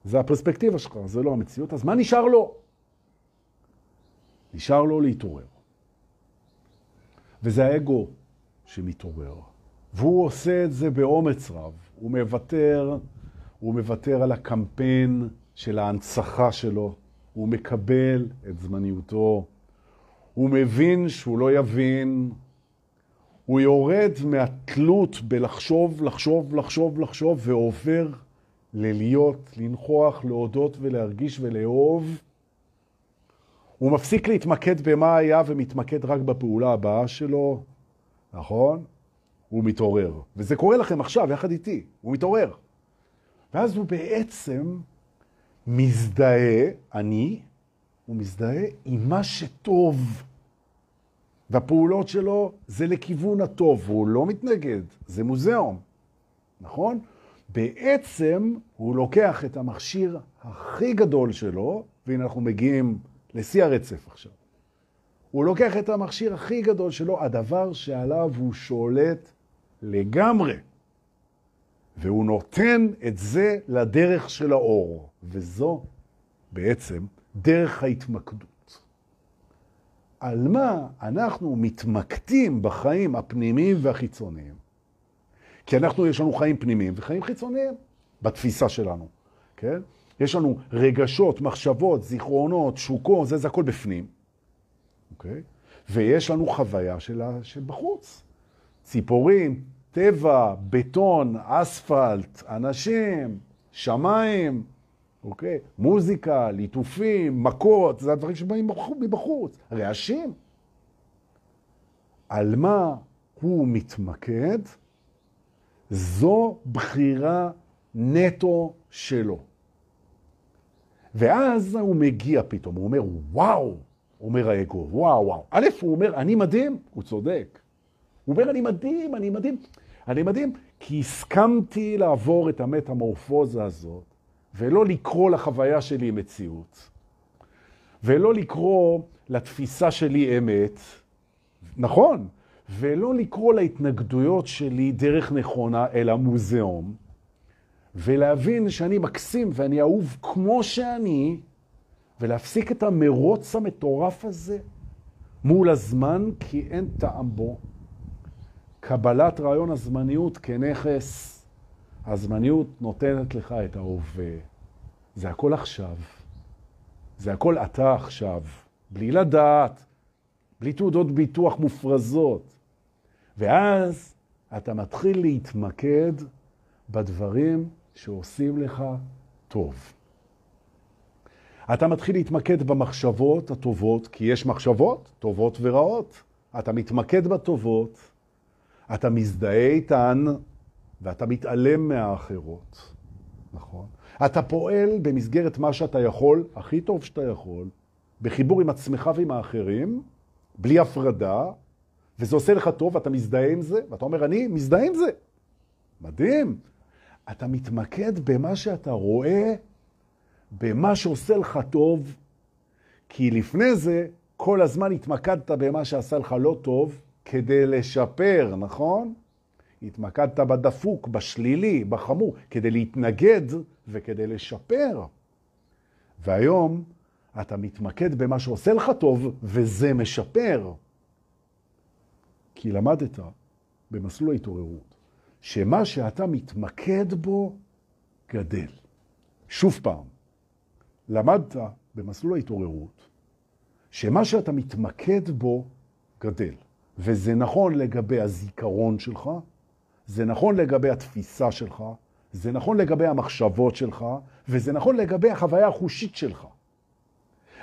זה הפרספקטיבה שלך, זה לא המציאות. אז מה נשאר לו? נשאר לו להתעורר. וזה האגו שמתעורר. והוא עושה את זה באומץ רב. הוא מוותר, הוא מוותר על הקמפיין של ההנצחה שלו. הוא מקבל את זמניותו. הוא מבין שהוא לא יבין, הוא יורד מהתלות בלחשוב, לחשוב, לחשוב, לחשוב, ועובר ללהיות, לנכוח, להודות ולהרגיש ולאהוב. הוא מפסיק להתמקד במה היה ומתמקד רק בפעולה הבאה שלו, נכון? הוא מתעורר. וזה קורה לכם עכשיו, יחד איתי. הוא מתעורר. ואז הוא בעצם מזדהה, אני, הוא מזדהה עם מה שטוב. והפעולות שלו זה לכיוון הטוב, הוא לא מתנגד, זה מוזיאום, נכון? בעצם הוא לוקח את המכשיר הכי גדול שלו, והנה אנחנו מגיעים לשיא הרצף עכשיו. הוא לוקח את המכשיר הכי גדול שלו, הדבר שעליו הוא שולט לגמרי, והוא נותן את זה לדרך של האור, וזו בעצם דרך ההתמקדות. על מה אנחנו מתמקדים בחיים הפנימיים והחיצוניים. כי אנחנו, יש לנו חיים פנימיים וחיים חיצוניים בתפיסה שלנו, כן? יש לנו רגשות, מחשבות, זיכרונות, שוקות, זה, זה הכל בפנים, אוקיי? ויש לנו חוויה של, של בחוץ. ציפורים, טבע, בטון, אספלט, אנשים, שמיים, אוקיי? מוזיקה, ליטופים, מכות, זה הדברים שבאים מבחוץ. רעשים. על מה הוא מתמקד, זו בחירה נטו שלו. ואז הוא מגיע פתאום, הוא אומר, וואו, אומר האגו, וואו, וואו. א', הוא אומר, אני מדהים, הוא צודק. הוא אומר, אני מדהים, אני מדהים. אני מדהים, כי הסכמתי לעבור את המטמורפוזה הזאת, ולא לקרוא לחוויה שלי מציאות, ולא לקרוא לתפיסה שלי אמת, נכון, ולא לקרוא להתנגדויות שלי דרך נכונה, אלא מוזיאום, ולהבין שאני מקסים ואני אהוב כמו שאני, ולהפסיק את המרוץ המטורף הזה מול הזמן, כי אין טעם בו. קבלת רעיון הזמניות כנכס. הזמניות נותנת לך את ההווה. זה הכל עכשיו. זה הכל אתה עכשיו. בלי לדעת, בלי תעודות ביטוח מופרזות. ואז אתה מתחיל להתמקד בדברים שעושים לך טוב. אתה מתחיל להתמקד במחשבות הטובות, כי יש מחשבות טובות ורעות. אתה מתמקד בטובות, אתה מזדהה איתן, ואתה מתעלם מהאחרות, נכון? אתה פועל במסגרת מה שאתה יכול, הכי טוב שאתה יכול, בחיבור עם עצמך ועם האחרים, בלי הפרדה, וזה עושה לך טוב, אתה מזדהה עם זה, ואתה אומר, אני מזדהה עם זה. מדהים. אתה מתמקד במה שאתה רואה, במה שעושה לך טוב, כי לפני זה כל הזמן התמקדת במה שעשה לך לא טוב כדי לשפר, נכון? התמקדת בדפוק, בשלילי, בחמור, כדי להתנגד וכדי לשפר. והיום אתה מתמקד במה שעושה לך טוב, וזה משפר. כי למדת במסלול ההתעוררות, שמה שאתה מתמקד בו גדל. שוב פעם, למדת במסלול ההתעוררות, שמה שאתה מתמקד בו גדל. וזה נכון לגבי הזיכרון שלך, זה נכון לגבי התפיסה שלך, זה נכון לגבי המחשבות שלך, וזה נכון לגבי החוויה החושית שלך.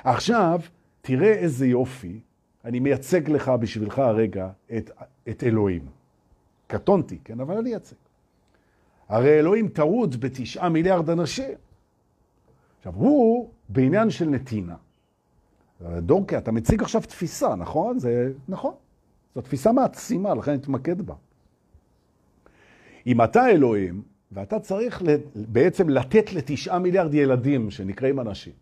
עכשיו, תראה איזה יופי, אני מייצג לך בשבילך הרגע את, את אלוהים. קטונתי, כן, אבל אני אייצג. הרי אלוהים טרוד בתשעה מיליארד אנשים. עכשיו, הוא בעניין של נתינה. דורקי, אתה מציג עכשיו תפיסה, נכון? זה נכון. זו תפיסה מעצימה, לכן אני אתמקד בה. אם אתה אלוהים, ואתה צריך בעצם לתת לתשעה מיליארד ילדים שנקראים אנשים,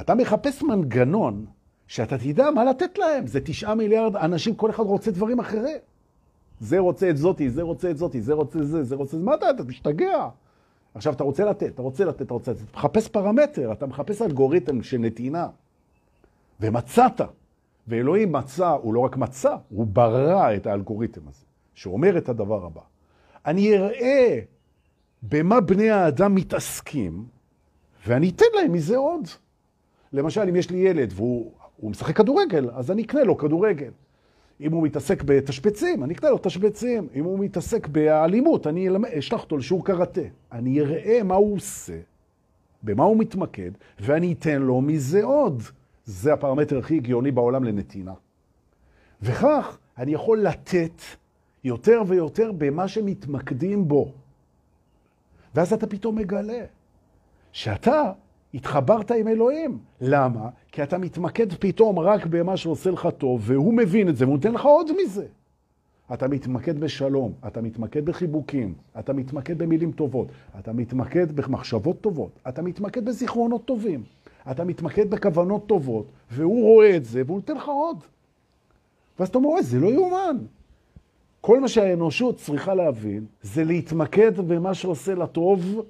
אתה מחפש מנגנון שאתה תדע מה לתת להם. זה תשעה מיליארד אנשים, כל אחד רוצה דברים אחרים. זה רוצה את זאתי, זה רוצה את זאתי, זה רוצה זה, זה רוצה זה. מה אתה, אתה משתגע. עכשיו, אתה רוצה לתת, אתה רוצה לתת, אתה רוצה לתת. אתה מחפש פרמטר, אתה מחפש אלגוריתם של נתינה. ומצאת. ואלוהים מצא, הוא לא רק מצא, הוא ברא את האלגוריתם הזה, שאומר את הדבר הבא. אני אראה במה בני האדם מתעסקים, ואני אתן להם מזה עוד. למשל, אם יש לי ילד והוא משחק כדורגל, אז אני אקנה לו כדורגל. אם הוא מתעסק בתשבצים, אני אקנה לו תשבצים. אם הוא מתעסק באלימות, אני אשלח אותו לשיעור קראטה. אני אראה מה הוא עושה, במה הוא מתמקד, ואני אתן לו מזה עוד. זה הפרמטר הכי הגיוני בעולם לנתינה. וכך אני יכול לתת יותר ויותר במה שמתמקדים בו. ואז אתה פתאום מגלה שאתה התחברת עם אלוהים. למה? כי אתה מתמקד פתאום רק במה שעושה לך טוב, והוא מבין את זה, והוא נותן לך עוד מזה. אתה מתמקד בשלום, אתה מתמקד בחיבוקים, אתה מתמקד במילים טובות, אתה מתמקד במחשבות טובות, אתה מתמקד בזיכרונות טובים, אתה מתמקד בכוונות טובות, והוא רואה את זה, והוא נותן לך עוד. ואז אתה אומר, זה לא יאומן. כל מה שהאנושות צריכה להבין זה להתמקד במה שעושה לה טוב,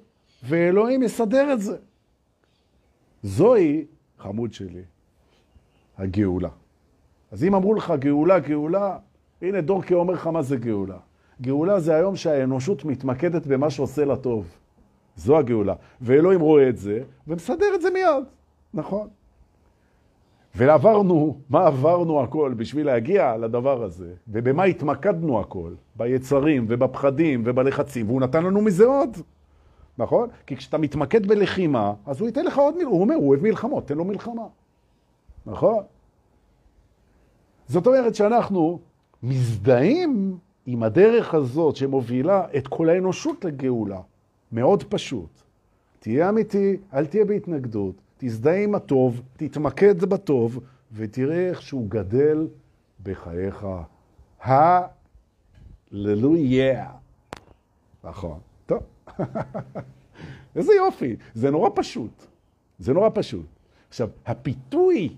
ואלוהים יסדר את זה. זוהי, חמוד שלי, הגאולה. אז אם אמרו לך גאולה, גאולה, הנה דורקי אומר לך מה זה גאולה. גאולה זה היום שהאנושות מתמקדת במה שעושה לה טוב. זו הגאולה. ואלוהים רואה את זה, ומסדר את זה מיד, נכון? ועברנו, מה עברנו הכל בשביל להגיע לדבר הזה, ובמה התמקדנו הכל, ביצרים ובפחדים ובלחצים, והוא נתן לנו מזה עוד, נכון? כי כשאתה מתמקד בלחימה, אז הוא ייתן לך עוד מילה, הוא אומר, הוא אוהב מלחמות, תן לו מלחמה, נכון? זאת אומרת שאנחנו מזדהים עם הדרך הזאת שמובילה את כל האנושות לגאולה. מאוד פשוט. תהיה אמיתי, אל תהיה בהתנגדות, תזדהה עם הטוב, תתמקד בטוב, ותראה איך שהוא גדל בחייך. הללויה. נכון. טוב. איזה יופי. זה נורא פשוט. זה נורא פשוט. עכשיו, הפיתוי,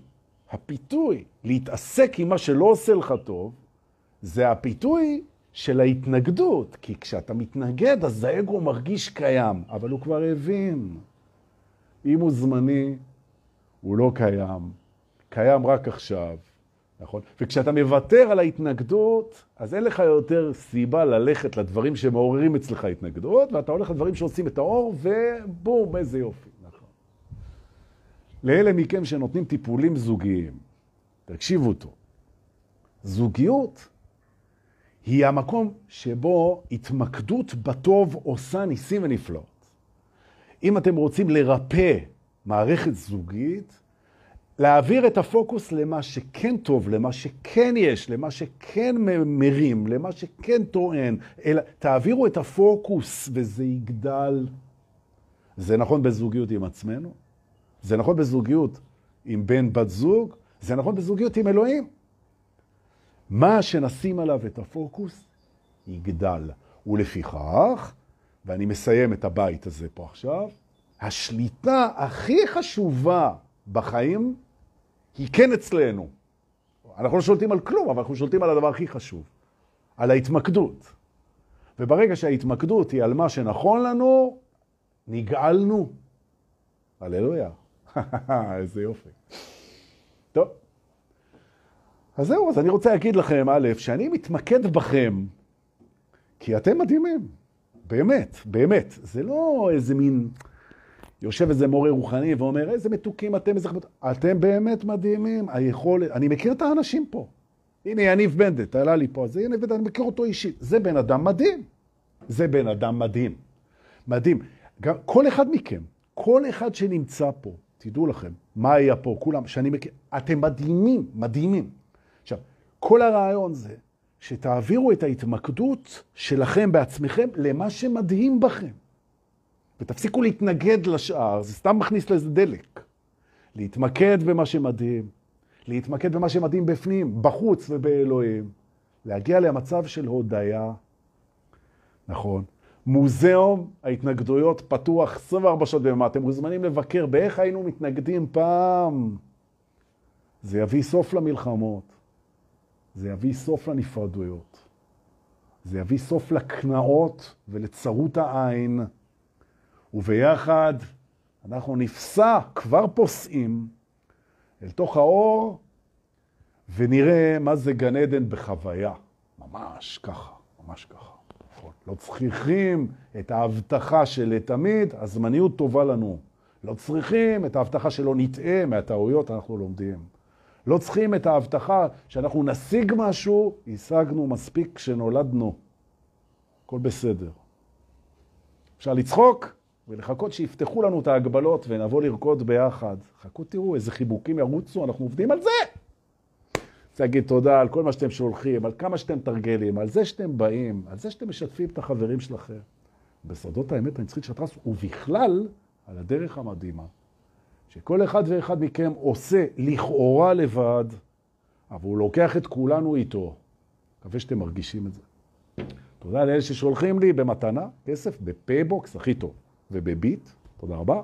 הפיתוי להתעסק עם מה שלא עושה לך טוב, זה הפיתוי של ההתנגדות, כי כשאתה מתנגד אז האגו מרגיש קיים, אבל הוא כבר הבין. אם הוא זמני, הוא לא קיים, קיים רק עכשיו, נכון? וכשאתה מוותר על ההתנגדות, אז אין לך יותר סיבה ללכת לדברים שמעוררים אצלך התנגדות, ואתה הולך לדברים שעושים את האור, ובום, איזה יופי, נכון. לאלה מכם שנותנים טיפולים זוגיים, תקשיבו טוב, זוגיות היא המקום שבו התמקדות בטוב עושה ניסים ונפלאות. אם אתם רוצים לרפא מערכת זוגית, להעביר את הפוקוס למה שכן טוב, למה שכן יש, למה שכן מרים, למה שכן טוען, אלא תעבירו את הפוקוס וזה יגדל. זה נכון בזוגיות עם עצמנו, זה נכון בזוגיות עם בן בת זוג, זה נכון בזוגיות עם אלוהים. מה שנשים עליו את הפוקוס יגדל. ולפיכך, ואני מסיים את הבית הזה פה עכשיו, השליטה הכי חשובה בחיים היא כן אצלנו. אנחנו לא שולטים על כלום, אבל אנחנו שולטים על הדבר הכי חשוב, על ההתמקדות. וברגע שההתמקדות היא על מה שנכון לנו, נגאלנו. הללויה. איזה יופי. טוב. אז זהו, אז אני רוצה להגיד לכם, א', שאני מתמקד בכם, כי אתם מדהימים. באמת, באמת. זה לא איזה מין... יושב איזה מורה רוחני ואומר, איזה מתוקים אתם, איזה חבוד. אתם באמת מדהימים, היכולת, אני מכיר את האנשים פה. הנה, יניב בנדט, עלה לי פה, אז יניב בנדט, אני מכיר אותו אישית. זה בן אדם מדהים. זה בן אדם מדהים. מדהים. גם כל אחד מכם, כל אחד שנמצא פה, תדעו לכם, מה היה פה, כולם, שאני מכיר, אתם מדהימים, מדהימים. עכשיו, כל הרעיון זה שתעבירו את ההתמקדות שלכם בעצמכם למה שמדהים בכם. ותפסיקו להתנגד לשאר, זה סתם מכניס לזה דלק. להתמקד במה שמדהים, להתמקד במה שמדהים בפנים, בחוץ ובאלוהים, להגיע למצב של הודיה, נכון. מוזיאום ההתנגדויות פתוח 24 שעות בימה, אתם מוזמנים לבקר באיך היינו מתנגדים פעם. זה יביא סוף למלחמות, זה יביא סוף לנפרדויות, זה יביא סוף לקנאות ולצרות העין. וביחד אנחנו נפסע, כבר פוסעים, אל תוך האור, ונראה מה זה גן עדן בחוויה. ממש ככה, ממש ככה. נכון. לא צריכים את ההבטחה של לתמיד, הזמניות טובה לנו. לא צריכים את ההבטחה שלא נטעה מהטעויות אנחנו לומדים. לא צריכים את ההבטחה שאנחנו נשיג משהו, השגנו מספיק כשנולדנו. הכל בסדר. אפשר לצחוק, ולחכות שיפתחו לנו את ההגבלות ונבוא לרקוד ביחד. חכו תראו איזה חיבוקים ירוצו, אנחנו עובדים על זה. רוצה להגיד תודה על כל מה שאתם שולחים, על כמה שאתם תרגלים, על זה שאתם באים, על זה שאתם משתפים את החברים שלכם. בסודות האמת הנצחית של הטרס, ובכלל על הדרך המדהימה, שכל אחד ואחד מכם עושה לכאורה לבד, אבל הוא לוקח את כולנו איתו. מקווה שאתם מרגישים את זה. תודה לאלה ששולחים לי במתנה, כסף, בפייבוקס, הכי טוב. ובביט, תודה רבה,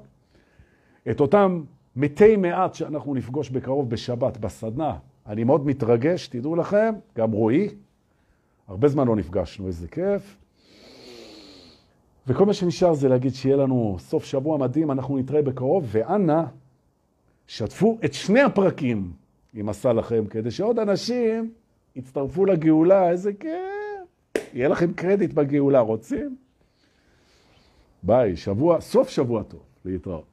את אותם מתי מעט שאנחנו נפגוש בקרוב בשבת, בסדנה. אני מאוד מתרגש, תדעו לכם, גם רועי, הרבה זמן לא נפגשנו, איזה כיף. וכל מה שנשאר זה להגיד שיהיה לנו סוף שבוע מדהים, אנחנו נתראה בקרוב, ואנא, שתפו את שני הפרקים, אם עשה לכם, כדי שעוד אנשים יצטרפו לגאולה, איזה כיף. יהיה לכם קרדיט בגאולה, רוצים? ביי, שבוע, סוף שבוע טוב, להתראות.